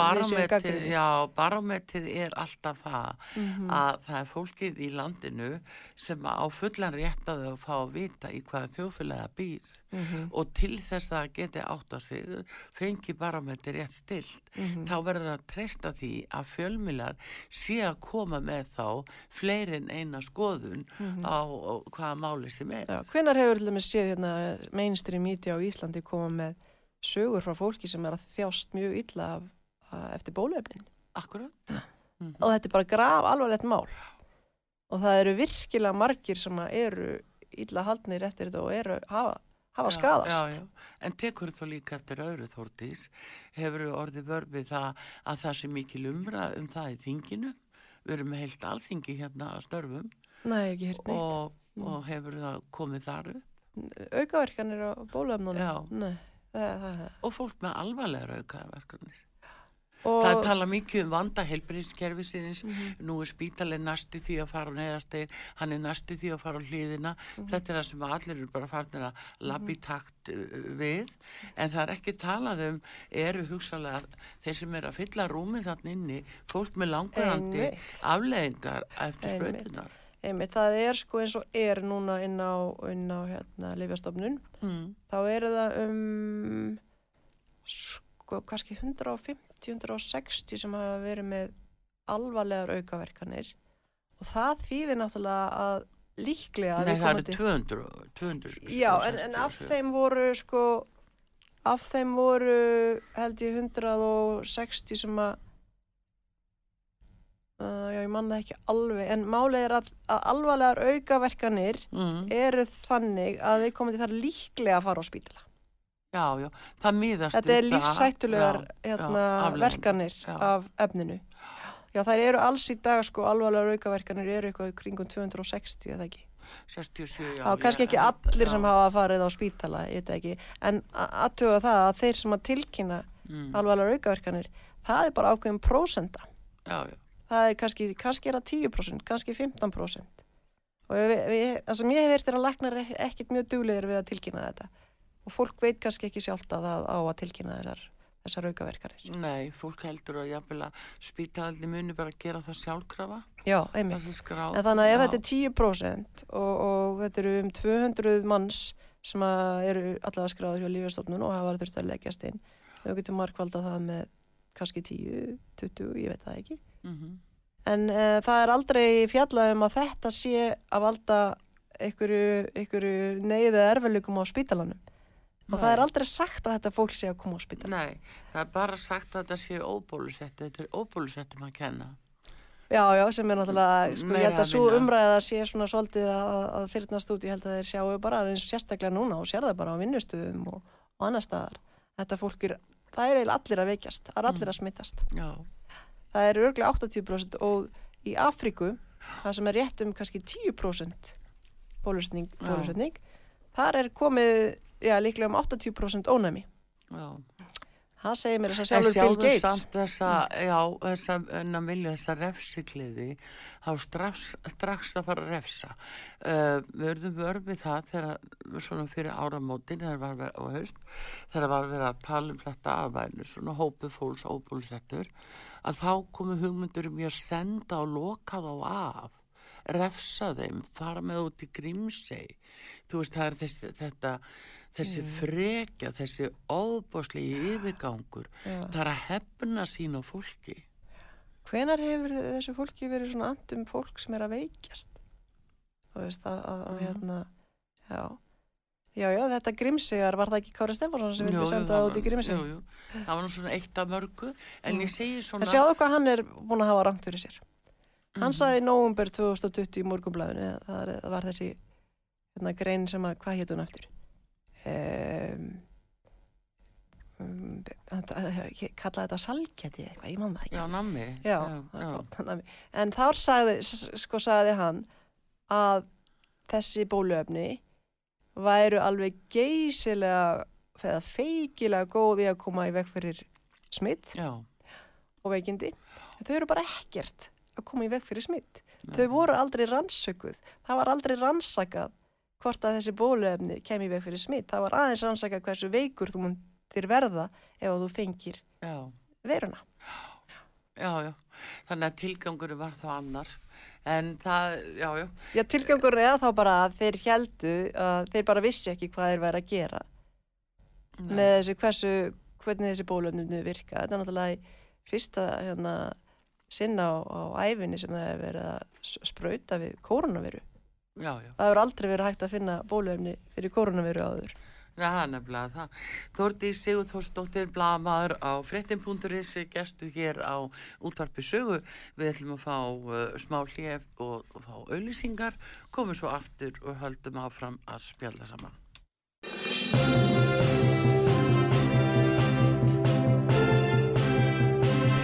barómetið er alltaf það Mhm. að það er fólkið í landinu sem á fullan rétt að fá að vita í hvaða þjóðfélaga býr Mhm. og til þess að það geti átt á sig fengi barómetið rétt stilt Mhm. þá verður að treysta því að fjölmilar sé að koma með þá fleiri en eina skoðun á, á hvaða máli sem er. Mhm. Hvenar hefur dæmis séð hérna mainstream media á Íslandi koma með sögur frá fólki sem er að þjást mjög illa af, að, eftir bóluefnin. Akkurat. og þetta er bara graf alvarlegt mál. Og það eru virkilega margir sem eru illa haldnir eftir þetta og eru hafa, hafa Já, skadast Já, já. En tekur þú líka eftir öðru þórtís, hefur orðið vörfið það að það sé mikil umra um það í þinginu. Við erum heilt alþingi hérna að störfum. Nei, ekki hirt neitt. Og, og hefur það komið þar upp. Aukaverkanir á bóluefnunum? Já. Nei, það, það, Og fólk með alvarlegar aukaverkanir. og, Það er tala mikið um vanda heilbríðskerfisins, Mhm. nú er spítalinn næstu því að fara á neðastegin, hann er næstu því að fara á hlýðina, Mhm. þetta er það sem allir eru bara farnir að labba í takt uh, við, en það er ekki talað um, eru hugsalega þeir sem eru að fylla rúmið þarna inni, fólk með langvarandi afleðingar eftir Einmitt. Einmitt, það er sko eins og er núna inn á, á hérna, lifjastofnun Mm. þá eru það um sko kannski 150-160 sem hafa verið með alvarlegar aukaverkanir. Og það þýðir náttúrulega að líklega að Nei, það eru viðkomandi- 200, 200 Já, en, en af þeim voru sko af þeim voru held ég 160 sem að já, ég man það ekki alveg en málið er að, að alvarlegar aukaverkanir mm. eru þannig að við komum til það líklega að fara á spítala Já, já, það miðast Þetta er Já, hérna, verkanir Já. af efninu. Já, þær eru alls í dag, sko, alvarlegar aukaverkanir eru eitthvað kringum 260, eða ekki? 67, já. Já, kannski ekki allir já. sem hafa farið á spítala. En aðtuga það að þeir sem að tilkynna Mm. alvarlegar aukaverkanir, það er bara ákveðin prósenda. Já, já. Það er kannski, kannski er það 10%, kannski 15%. Og við, við, það sem ég hef verið er að læknar er ekkit mjög duglegir við að tilkynna þetta. Og fólk veit kannski ekki sjálft að það á að tilkynna þessar, þessar aukaverkanir. Nei, fólk heldur að jafnvel að spítaldi muni bara gera það sjálfkrafa. Já, einmitt. En þannig að ef Já. þetta er 10% og, og þetta eru um 200 manns sem að eru allavega skráður hjá lífjastofnun og hafa þurft að leggjast inn, við getum markvalda það með kannski 10, 20, ég veit það ekki. Mhm. En uh, það er aldrei fjallað um að þetta sé að valda einhverju, neyðið erfiðleikum á spítalanum. Og það er Nei. aldrei sagt að þetta fólk sé að koma á spítalan. Nei, það er bara sagt að þetta sé óbólusetti. Þetta er óbólusettum að kenna. Já, já, sem er náttúrulega, sko, Meira ég held að svo umræða sé svona svolítið að, að fyrirnast út, ég held að þeir sjáu bara eins og sérstaklega núna og sér það bara á vinnustuðum og, og annar staðar. Þetta fólk er, það er eiginlega allir að veikjast, það er allir Mm. að smittast. Já, Það er örglega 80% og í Afríku, það sem er rétt um kannski 10% bólusetning, Já. bólusetning þar er komið, já, líklega um 80% ónæmi. já. Það segir mér þess að En sjálfur Bill Gates. samt þessa, já, þessa, en að vilja þessa refsikliði, þá strax, strax að fara að refsa. Uh, við verðum vörfið það þegar, svona fyrir áramótin, þegar var verið á haust, þegar var verið að tala um þetta að væri svona hópu fólks óbúlsettur, að þá komu hugmyndur um ég að senda og loka þá af, refsa þeim, fara með út í grímsei. Þú veist, það er þessi, þetta, þessi frekja, þessi óbúslegi yfirgangur. Já. Það er að hefna sín á fólki. Hvenar hefur þessu fólki verið svona andum fólk sem er að veikjast? Þú veist að, að, að hérna, já. Já, já, þetta Grímseyjar, var það ekki Kári Stefansson sem vildi senda það út í jú. Það var nú svona eitt af mörgu, en Mm. ég segi svona... En sjáðu hvað hann er búin að hafa rangt fyrir sér. Hann Mhm. sagði í nóvumber 2020 í morgunblæðinu, það, er- það var þessi hérna, grein sem að, hvað hétt hún eftir? Um, um, ég kallaði þetta salgæti eða eitthvað, ég man það ekki. Já, nammi. Já, hann hafi- en þar sagði, sko sagði hann að þessi bóluefni væru alveg geysilega eða feikilega góð í að koma í veg fyrir smitt Já, og veikindi. En þau eru bara ekkert að koma í veg fyrir smitt þau voru aldrei rannsökuð. Það var aldrei rannsakað hvort að þessi bóluefni kemi í veg fyrir smitt það var aðeins rannsakað hversu veikur þú mun fluttir verða ef þú fengir já, veruna. já, já. Þannig að tilgangur var þá annar. En það, já, já, Já, tilgangur er þá bara að þeir heldu að þeir bara vissi ekki hvað þeir væri að gera Nei. með þessi hversu, hvernig þessi bólöfnum virka. Þetta er náttúrulega fyrsta hérna, sinna á, á æfinni sem það hefur verið að s- sprauta við koronaviru. Já, já. Það hefur aldrei verið hægt að finna bólöfni fyrir koronaviru áður. Já, það er nefnilega það. Þórdi Sigur Þórsdóttir, blamaður á fréttin.is, gestu hér á útvarpi sögu. Við ætlum að fá uh, smá hljef og, og fá auðlýsingar, komum svo aftur og höldum áfram að spjalla saman.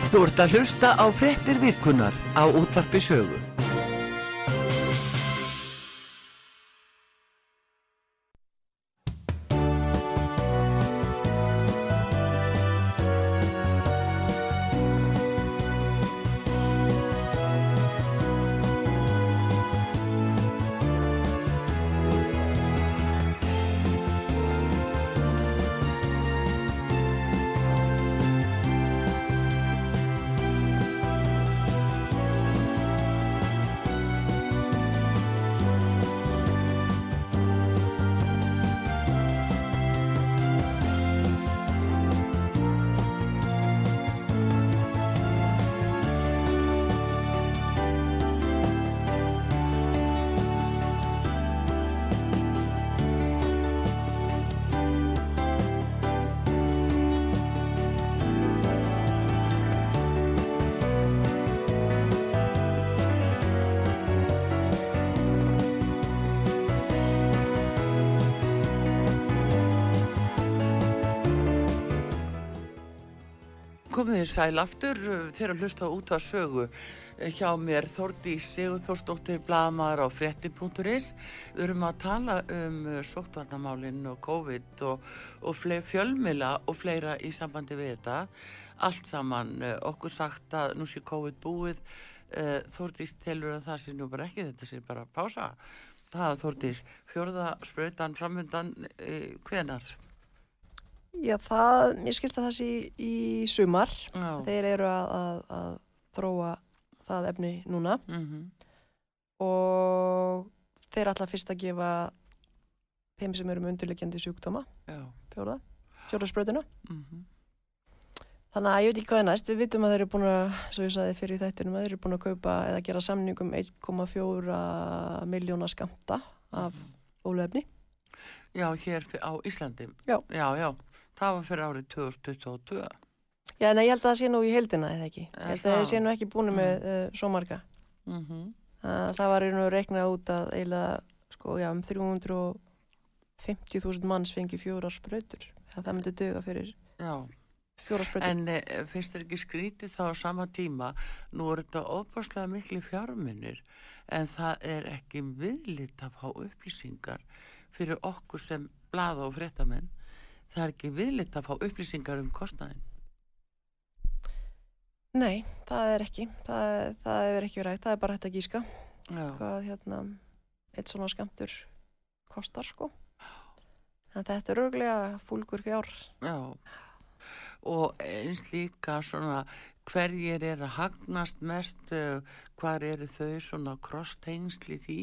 Þú ert að hlusta á fréttir vikunar á útvarpi sögu. Komið þið sæl aftur uh, þegar að hlusta á útvar sögu hjá mér Þórdís Sigurþórsdóttir Blamar á fréttin.is Við erum að tala um uh, sóttvarnamálinn og COVID og, og fjölmiðla og fleira í sambandi við þetta. Allt saman okkur sagt að nú sé COVID búið. Þórdís telur að það sé nú bara ekki þetta sé bara pása. Það Þórdís, fjórða sprautan framundan uh, hvenar? Já, það, mér skilst að það sé í sumar. Já, Þeir eru að, að, að þróa það efni núna mhm, og þeir ætla fyrst að gefa þeim sem eru með undirleikjandi sjúkdóma, já, fjóða, fjóða spröðuna. mhm Þannig að ég veit ekki hvað er næst. Við vitum að þeir eru búin að, svo ég saði fyrir í þættinum, að þeir eru búin að kaupa eða gera samningum 1,4 miljóna skamta af bóluefni. Já, hér á Íslandi. Já. Já, já. Það var fyrir árið 2022. Já, en ég held að það sé nú í heldina, eða ekki. Ég held að það? sé nú ekki búin með uh, svo marga. Mm Uh, það var einhvern veginn reiknað út að eiginlega, sko, já, um 350.000 manns fengi fjórar sprautur. Það myndi döga fyrir Já, fjórar sprautur. en e, finnst þér ekki skrítið þá á sama tíma, nú er þetta óbáslega miklu fjármunir, en það er ekki viðlit að fá upplýsingar fyrir okkur sem blaða og fréttamenn. Það er ekki viðlit að fá upplýsingar um kostnaðin. Nei, það er ekki. Það, það er ekki verið. Það er bara hægt að gíska Já, hvað hérna eitt svona skamtur kostar, sko. En þetta er örglega fúlgur fjár. já. Og eins líka svona hverjir er að hagnast mest, uh, hvar eru þau svona krosstengsli því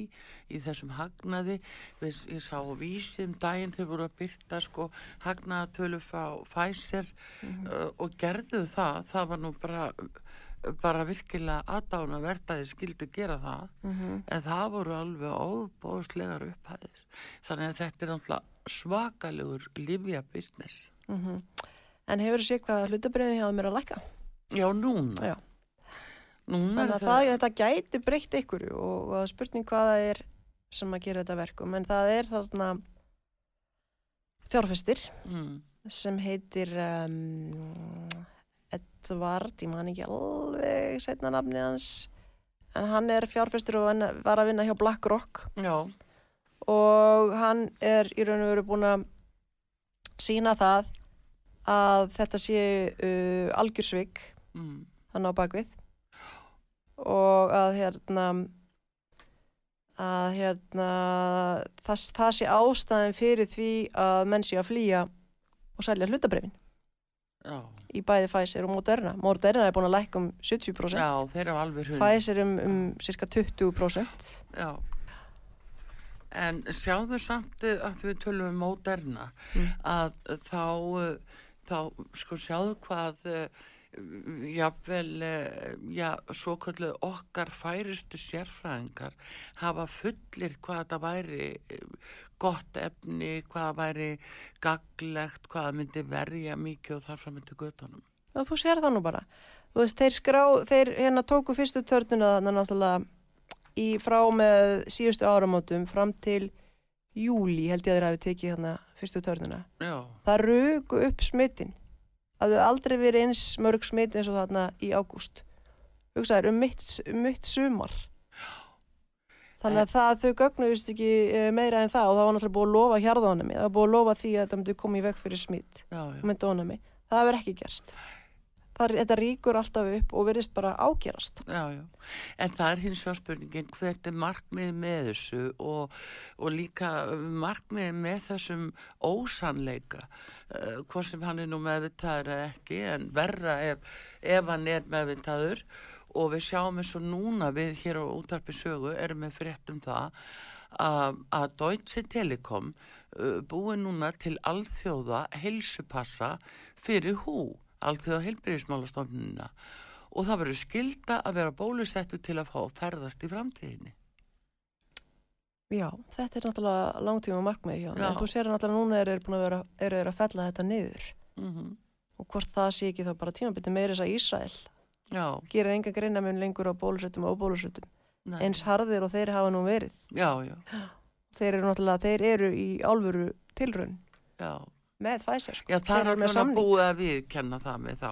í þessum hagnaði. Við, ég sá vísum daginn þau voru að byrta sko hagnaðatölu frá Pfizer uh, og gerðu það, það var nú bara, bara virkilega aðdána að þið skildu gera það. Mm -hmm. En það voru alveg óbóðslegar upphæðir. Þannig að þetta er náttúrulega svakalegur livja business. En hefur þið séð hvað hlutabriðin hjá er að lækka? Já, núna. Já. Núna Þannig að það, þetta gæti breytt ykkur og, og spurning hvað það er sem að gera þetta verkum. En það er þarna fjárfestir Mm, sem heitir um, Edvard, ég man ekki alveg setna nafni hans, en hann er fjárfestur og var að vinna hjá BlackRock já, og hann er í raun og veru búin að sína það að þetta sé uh, algjörsvik mm, hann á bakvið og að hérna að hérna það, það sé ástæðin fyrir því að menn sé að flýja og selja hlutabrefin Já, í bæði Pfizer og Moderna. Moderna er búin að lækka um 70%, já. Pfizer um, um cirka 20%. Já. En sjáðu samt eh, að við tölum um Moderna Mm. að þá, eh, þá sko sjáðu hvað jafnvel uh, já, svo kallu okkar færistu sérfræðingar hafa fullir hvað þetta væri eh, gott efni, hvað væri gaglegt, hvað myndi verja mikið og þar fram myndi göttunum. Já, þú sér það nú bara. Þú veist, þeir skrá, þeir hérna tóku fyrstu törnuna þannig náttúrulega í frá með síðustu áramótum fram til júli held ég að þeir hafi tekið hérna fyrstu törnuna. Já, Það rugu upp smittin. Það hefur aldrei verið eins mörg smitt eins og þarna í ágúst. Hugsaður um mitt, um mitt sumar. Þannig að það, þau gögnuðist ekki eh, meira en það og það var náttúrulega búið að lofa hjarðónami. Það var búið að lofa því að þetta myndi koma í veg fyrir smitt já, já. Það hefur ekki gerst. Það, þetta ríkur alltaf upp og verðist bara ágerast. Já, já. En það er hins vegar spurningin hvert er markmið með þessu og, og líka markmið með þessum ósannleika uh, hvort sem hann er nú meðvitaður eða ekki en verra ef, ef hann er meðvitaður og við sjáum eins og núna við hér á útarpi sögu erum við frétt um það að, að Deutsche Telekom uh, búi núna til alþjóða heilsupassa fyrir hú, alþjóða heilbyrðismálastofnunina og það verður skilda að vera bólusettu til að fá að ferðast í framtíðinni. Já, þetta er náttúrulega langtíma markmið hjá. Já. En þú sér náttúrulega núna eru þeir búin að þeir að fella þetta niður. Mm Og hvort það sé ekki þá bara tímabiti meira þess að Ísrael Já, gerir enga greinamun lengur á bólusettum og óbólusettum. nei. Eins harðir og þeir hafa nú verið. Já, já, Þeir eru náttúrulega, þeir eru í álfuru tilraun já. Með Pfizer. Sko. Já, það er alveg búið að viðkenna það með þá.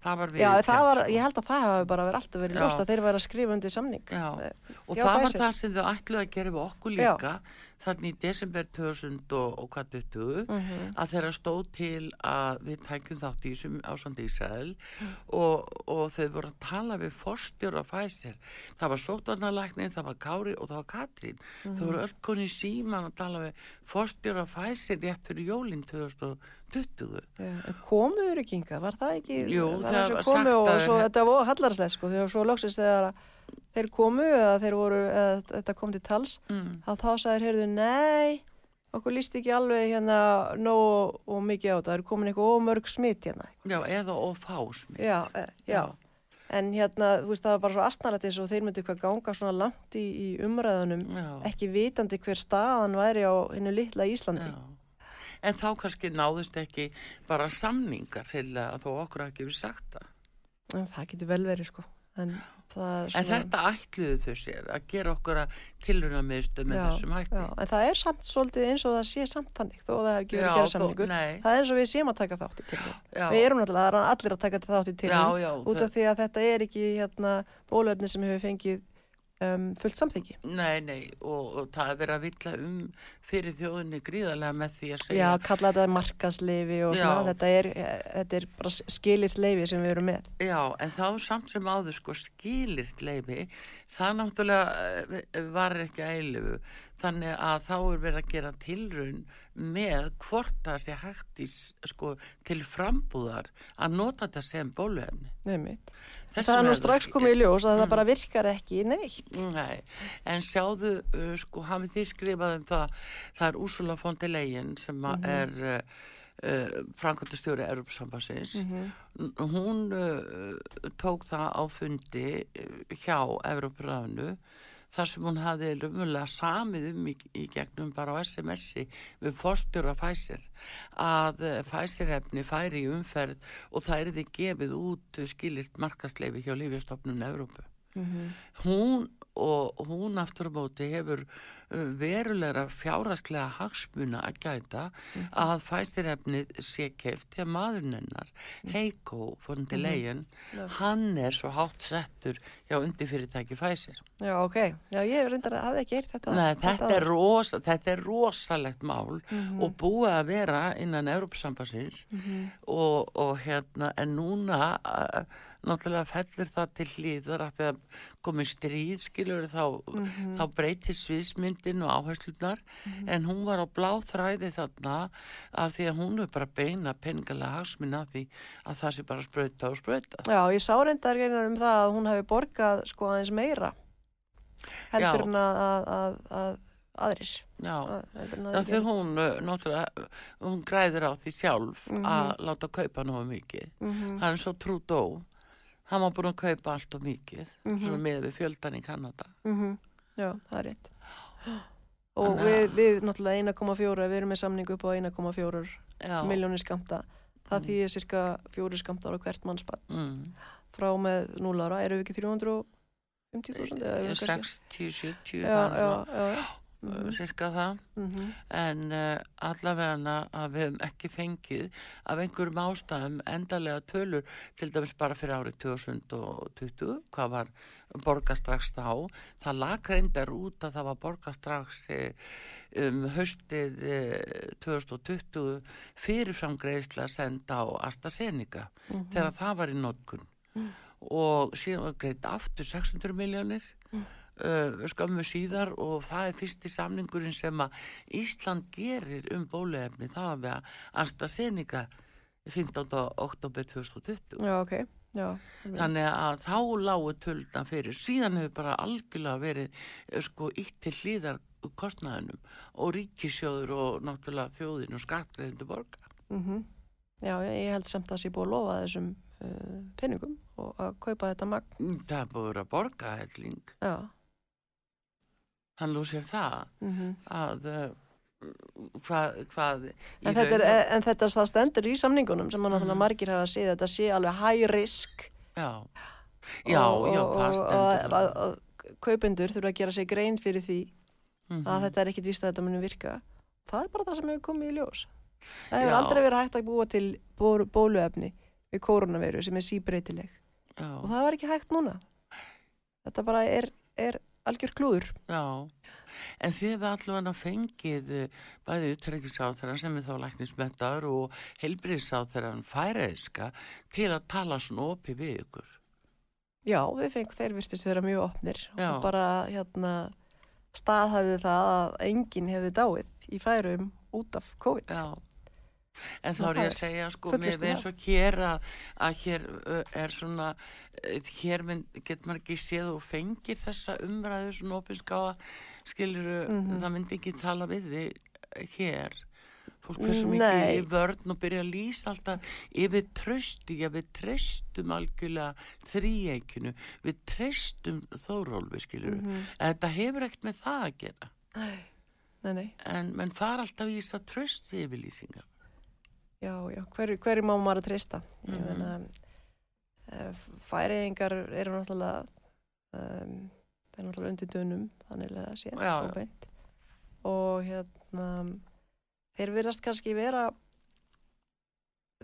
Það var Já, viðkennt. það var, sko. ég held að það hafi bara verið alltaf verið Já. ljóst að þeir væri að skrifa undir samning. Já. Og Já, það var Pfizer. það sem þau ætluðu að gera við okkur Já. Þannig í desember 2000 og, og hvað 20 Mhm. að þeirra stóð til að við tækjum þátt í þessum ásand Ísrael Mm. og, og þau voru að tala við forstjóra Pfizer. Það var sótvarnalæknin, það var Kári og það var Katrín. Þau Mhm. voru öll koni í síman að tala við forstjóra Pfizer rétt fyrir jólinn 2020. Já, en komuður ekki hingað, var það ekki? Jú, það var var komu sagt og að- svo þetta var hallarslega sko, þegar svo loksist þegar að þeir komu eða þeir voru, eða þetta kom til tals, Mm. að þá sagðir, heyrðu, nei, okkur líst ekki alveg hérna nóg og mikið á þetta, það er komin eitthvað ómörg smitt hérna. Já, eða og fásmi. Já, e, já. En hérna, þú veist, það var bara svo astnalegt eins og þeir myndu eitthvað ganga svona langt í, í umræðunum, Já. ekki vitandi hver staðan væri á hennu litla Íslandi. Já. En þá kannski náðust ekki bara samningar til að þó okkur hafi við sagt það. En það getur vel verið, sko. En það svona... En þetta ætluðu þau sér að gera okkur að tilruna miðstu með þessum hætti. Já, en það er samt svolítið eins og það sé samt þannig þó að það hef ekki verið að gera samningur. Nei, Það er eins og við séum að taka þátt í til já, Við erum náttúrulega það allir að taka þátt í til já, já, út það- af því að þetta er ekki hérna, bólöfni sem hefur fengið um, fullt samþyggi. Nei, nei, og, og það er verið að villa um fyrir þjóðinni gríðarlega með því að Já, segja kalla þetta markasleifi og Já. svona, þetta er, þetta er bara skilirt leifi sem við erum með. Já, en þá samt sem áður sko skilirt leifi, það náttúrulega eh, var ekki að eilifu, þannig að þá er verið að gera tilraun með hvort það sé hægt í, sko, til frambúðar að nota þetta sem bóluefni. Nefnit. Þess Það er nú strax komið í ljós að Mm. það bara virkar ekki neitt. Nei, en sjáðu, uh, sko, hafið þið skrifað um það, það er Úrsula von der Leyen sem mm Mhm. er uh, uh, framkvæmdastjóri Europsambassins. Mhm. Hún uh, tók það á fundi uh, hjá Europræðinu þar sem hún hafði raunverulega samið um í, í gegnum bara á SMS-i við fórstjóra Pfizer að uh, Pfizer-efni færi í umferð og það er þið gefið út uh, skilirt markasleifi hjá Lífjastofnun Evrópu Mhm. hún og hún aftur á móti hefur uh, verulegra fjárastlega hagsmuna að gæta að fæstirefnið sé keft þegar maðurinn hennar Heiko von der Leyen Já. hann er svo hátt settur hjá undir fyrirtæki fæsir Já, ok. Já, ég hef reyndar að hafa ekki heyrt þetta. Nei, þetta, er rosa, þetta er rosalegt mál Mhm. og búið að vera innan Európsambassins Mhm. og, og hérna, en núna uh, náttúrulega fellur það til hlýðar að þegar komið stríð skilur þá, Mhm. þá breytir sviðsmyndin og áherslunar en hún var á blá þræði þarna af því að hún er bara beina peningalega hagsminna því að það sé bara sprauta og sprauta Já, ég sá reyndar greinar um það að hún hefði borgað sko aðeins meira heldur en að, að, að, að aðrir. Já, það því gerðu. hún uh, náttúrulega, hún græðir á því sjálf Mhm. að láta kaupa nógu mikið Mhm, hann er svo Trudeau hann var búin að kaupa allt og mikið Mhm. svona með við fjöldan í Kanada mhm. Já, það er rétt. Og Þannig við, við náttúrulega 1,4, við erum með samningu upp á 1,4 Já, miljónir skamta. Það Mm. þýðir cirka fjóri skamtar á hvert mannspann. mm. Frá með 0 ára, eru við ekki 350.000? eða erum við kannski- 60, 70 Já, er já, já. Já. uh, Mhm, cirka það mhm. en uh, allavega að við höfum ekki fengið af einhverjum ástæðum endalega tölur til dæmis bara fyrir árið 2020 hvað var borga strax þá það lag reyndar út að það var borga strax eh, um haustið eh, 2020 fyrirfram greiðsla senda á AstraZeneca Mhm. þegar það var í notkun Mm. og síðan var greitt aftur 600 miljónir Mm. Uh, skömmu síðar og það er fyrsti samningurinn sem að Ísland gerir um bóluefni það að við AstraZeneca 15. oktober 2020 Já, ok. Já. þannig að þá lágu tölna fyrir síðan hefur bara algjörlega verið eh, sko ítt til hlýðar kostnaðinum og ríkisjóður og náttúrulega þjóðin og skattgreðindu borga Mm Já, ég held samt að það sé búið að lofa þessum uh, peningum og að kaupa þetta magn. Mm, það er búið að borga helling Já. Hann lú sér það Mm að uh, hvað, í en, þetta er, raun- en þetta það stendur í samningunum sem að Mhm. margir hafa séð þetta sé alveg high risk já, já, og, já, og, það og stendur að, þarna. að, að kaupendur þurfa að gera sér grein fyrir því Mhm. að þetta er ekkit víst að þetta muni virka það er bara það sem hefur komið í ljós það hefur Já. aldrei verið hægt að búa til bó- bóluefni við koronaviru sem er síbreytileg og það var ekki hægt núna þetta bara er, er algjör klúður já en þið hefur allavega fengið eh, bæði utrengisáþarann sem er þá læknismetar og helbriðsáþarann færaðiska til að tala svona opi við ykkur Já, við fengum þeir virtist vera mjög opnir Já. og bara hérna staðhæfði það að enginn hefði dáið í færum út af COVID. Já. En þá er ég að segja sko fullvisst með um eins og hér að, að hér er svona hér getur maður ekki séð og fengir þessa umræðu svona opinskáa skilur Mhm. það myndi ekki tala við eh, hér fólk fyrir svo mikið í vörn og byrja að lýsa alltaf yfir trösti, já við tröstum algjörlega þríeikinu við tröstum þórólfi skilur Mhm. þetta hefur ekkert með það að gera Nei, nei, nei. en menn fara alltaf í þess að trösti yfirlýsingar Já, já, hverju, hverju má maður að treysta? Ég Mhm. meina, uh, færiðingar eru náttúrulega, um, það er náttúrulega undir dönum, þannig að sé, Já, já. óbeint. Og hérna, þeir virðast kannski vera,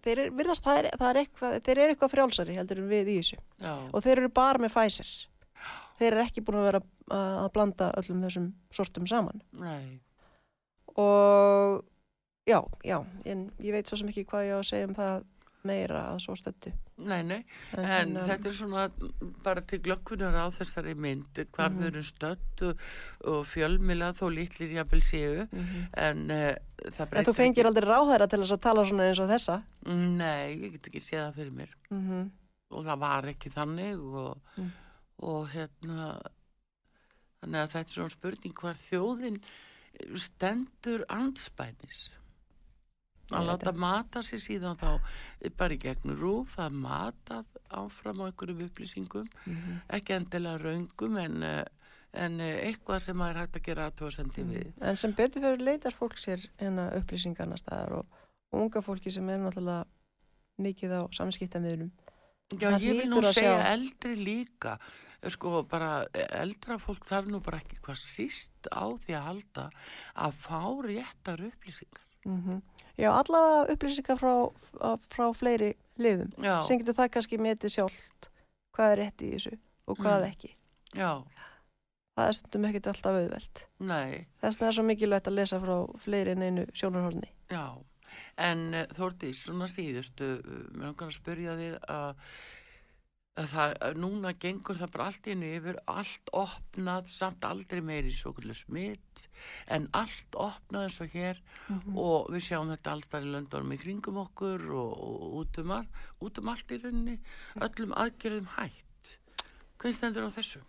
þeir er, virðast, það er, það er eitthvað, þeir eru eitthvað frjálsari heldur en við í þessu. Já, Og þeir eru bara með Pfizer. Þeir eru ekki búin að vera að blanda öllum þessum sortum saman. nei Og já, já, en ég veit svo sem ekki hvað ég á að segja um það meira að svo stöttu. Nei, nei, en, hérna, þetta er svona bara til glöggfunar á þessari mynd hvar Mhm. við erum stödd og, og fjölmila þó litlir jafnvel séu mhm. en uh, það En breytir þú fengir aldrei ráðherra til þess að tala svona eins og þessa. Nei, ég get ekki séð það fyrir mér Mm og það var ekki þannig og, Mm. og hérna þannig að þetta er svona spurning hvað þjóðin stendur andspænis að láta mata sér síðan þá bara í gegnum rúf að mata áfram á einhverjum upplýsingum -hmm. ekki endilega raungum en, eh, en eh, eitthvað sem maður hægt að gera aðtóðsendi við En sem betur fyrir leitar fólk sér hérna upplýsingarna staðar og, unga fólki sem er náttúrulega mikið á samskiptamiðlum. Já, Það ég vil nú segja sjá. eldri líka sko bara eldra fólk þarf nú bara ekki hvað síst á því að halda að fá réttar upplýsingar Mm Já, allavega upplýsingar frá, frá fleiri liðum. Sem getur það kannski metið sjálft hvað er rétt í þessu og hvað Mm. ekki. já það er stundum ekkert alltaf auðvelt. nei, Þess vegna er svo mikilvægt að lesa frá fleiri en einu sjónarhorni. já. En uh, Þórdís, svona síðustu, mér langar að spyrja þig að það, að núna gengur það bara allt innu yfir, allt opnað, samt aldrei meiri svo kvöldu smitt, en allt opnað eins og hér og við sjáum þetta allstar í löndunum í kringum okkur og, og út, um all, út um allt í rauninni, öllum aðgerðum hætt. Hvernig stendur á þessu?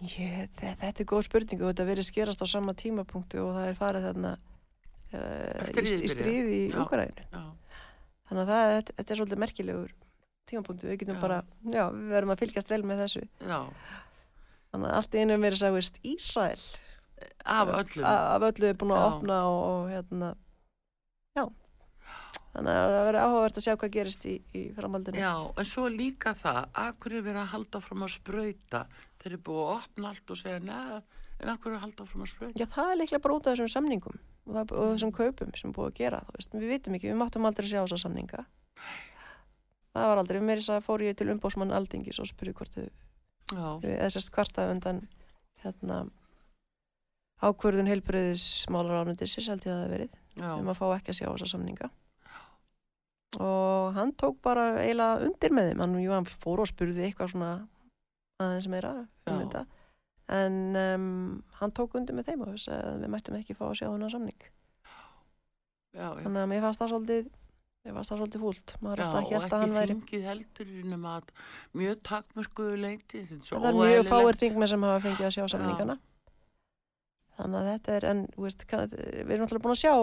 Ég, þe- þetta er góð spurning og þetta verið skerast á sama tímapunktu og það er farið þarna í, stríðið í byrjar. stríði í. Já, Þannig að það, þetta, þetta er svolítið merkilegur tímapunktu. Við getum Já. bara, já, við verðum að fylgjast vel með þessu. já, Þannig að allt einu verið sagðist Ísrael af öllum. a- af öllu er búin að opna og, og hérna, já. Þannig að það verið áhugavert að sjá hvað gerist í, í framhaldinu. Já, en svo líka það, akkur er verið að halda fram að sprauta, þeir eru búið að opna allt og segja, neða, en akkur er að halda fram að sprauta. Já, það er líklega bara út af þessum samningum og, það, og þessum kaupum sem er búið að gera. Veist, við vitum ekki, við máttum aldrei sjá þessa samninga. Það var aldrei, mér þess að fór ég til umbósmann Aldingis og spurði hvort þau, eða sérst kvarta undan hérna, ákvörðun heilbröðismálar ánundisins held ég að það verið, já, um að fá ekki að sjá þessa samninga. Og hann tók bara eiginlega undir með þeim, hann, jú, hann fór og spurði eitthvað svona aðeins meira um þetta. En um, hann tók undir með þeim og þess að við mættum ekki fá að sjá hennar samning. já, já. Þannig að mér fannst það svolítið, mér fannst það svolítið húlt. Maður Já, alltaf og hélt að ekki hann væri. þingið heldur nema að mjög takmörkuðu leiti, Það er mjög fáir þingmenn sem hafa fengið að sjá samningana. Þannig að þetta er, en veist, kann, við erum náttúrulega búin að sjá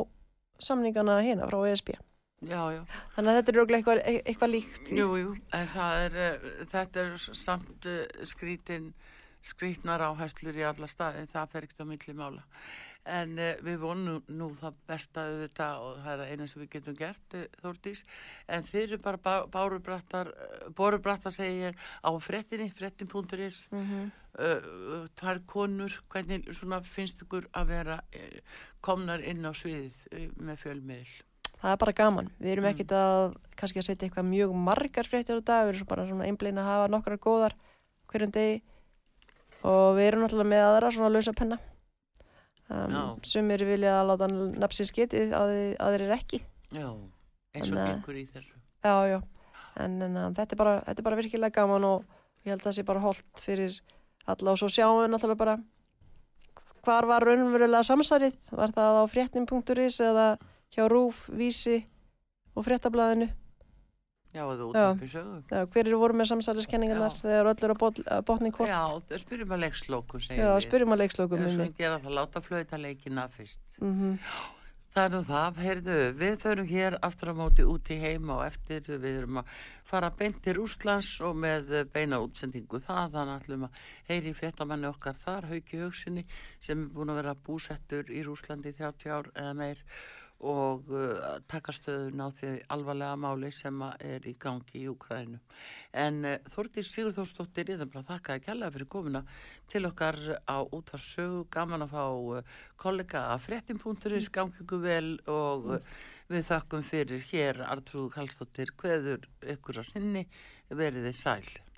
samningana hérna frá ESB. Já, já, Þannig að þetta er auðvitað eitthvað, eitthvað líkt. jú, jú, en er, uh, þetta er samt uh, skrítin, skrítnar áherslur í alla staði, það fer ekkert á milli mála. En uh, við vonum nú það besta auðvitað og það er eina sem við getum gert, uh, Þórdís, en þeir eru bara bá, bárubrattar, uh, borubrattar segi ég á frettinni, frettin.is, Mhm. uh, tvær konur, hvernig svona finnst ykkur að vera uh, komnar inn á sviðið með fjölmiðl? Það er bara gaman. Við erum Mm. ekkit að kannski að setja eitthvað mjög margar fréttir á dag. Við erum bara svona einblein að hafa nokkrar góðar hverjum degi. Og við erum náttúrulega með aðra svona lausa penna. Um, Já. sumir vilja að láta nafnsins getið, aðrir, aðrir ekki. Já, eins og að- gengur í þessu. Já, já. En, en uh, þetta, er bara, þetta er bara virkilega gaman og ég held að það sé bara holdt fyrir alla og svo sjáum við náttúrulega bara hvar var raunverulega samsarið. Var það á fréttin.is eða hjá Rúf, Vísi og fréttablaðinu. Já, eða út Já. upp í sögu. Já, hver eru voru með samsæliskenningarnar Já. þegar öll eru bot- að botni hvort? Já, það spyrjum að leiksloku, Já, við. spyrjum að leikslokum Já, um svo gera það, láta flauta leikina fyrst. Mm Það er nú það, heyrðu, við förum hér aftur á móti út í heima og eftir við erum að fara beint til Úslands og með beina útsendingu það, þannig ætlum að heyri fréttamanni okkar þar, Hauki Haugsinni, sem er búin að vera búsettur í Rúslandi í 30 ár eða meir og uh, taka stöðun á því alvarlega máli sem er í gangi í Ukrænu. En uh, Þórdís Sigurþórsdóttir, ég bara að þakka að kjalla fyrir komuna til okkar á útvarsögu, gaman að fá uh, kollega að fréttin.is, gangi ykkur vel og uh, við þakkum fyrir. Hér Artrúð Kallstóttir, hveður ykkur að sinni, verið þið sæl.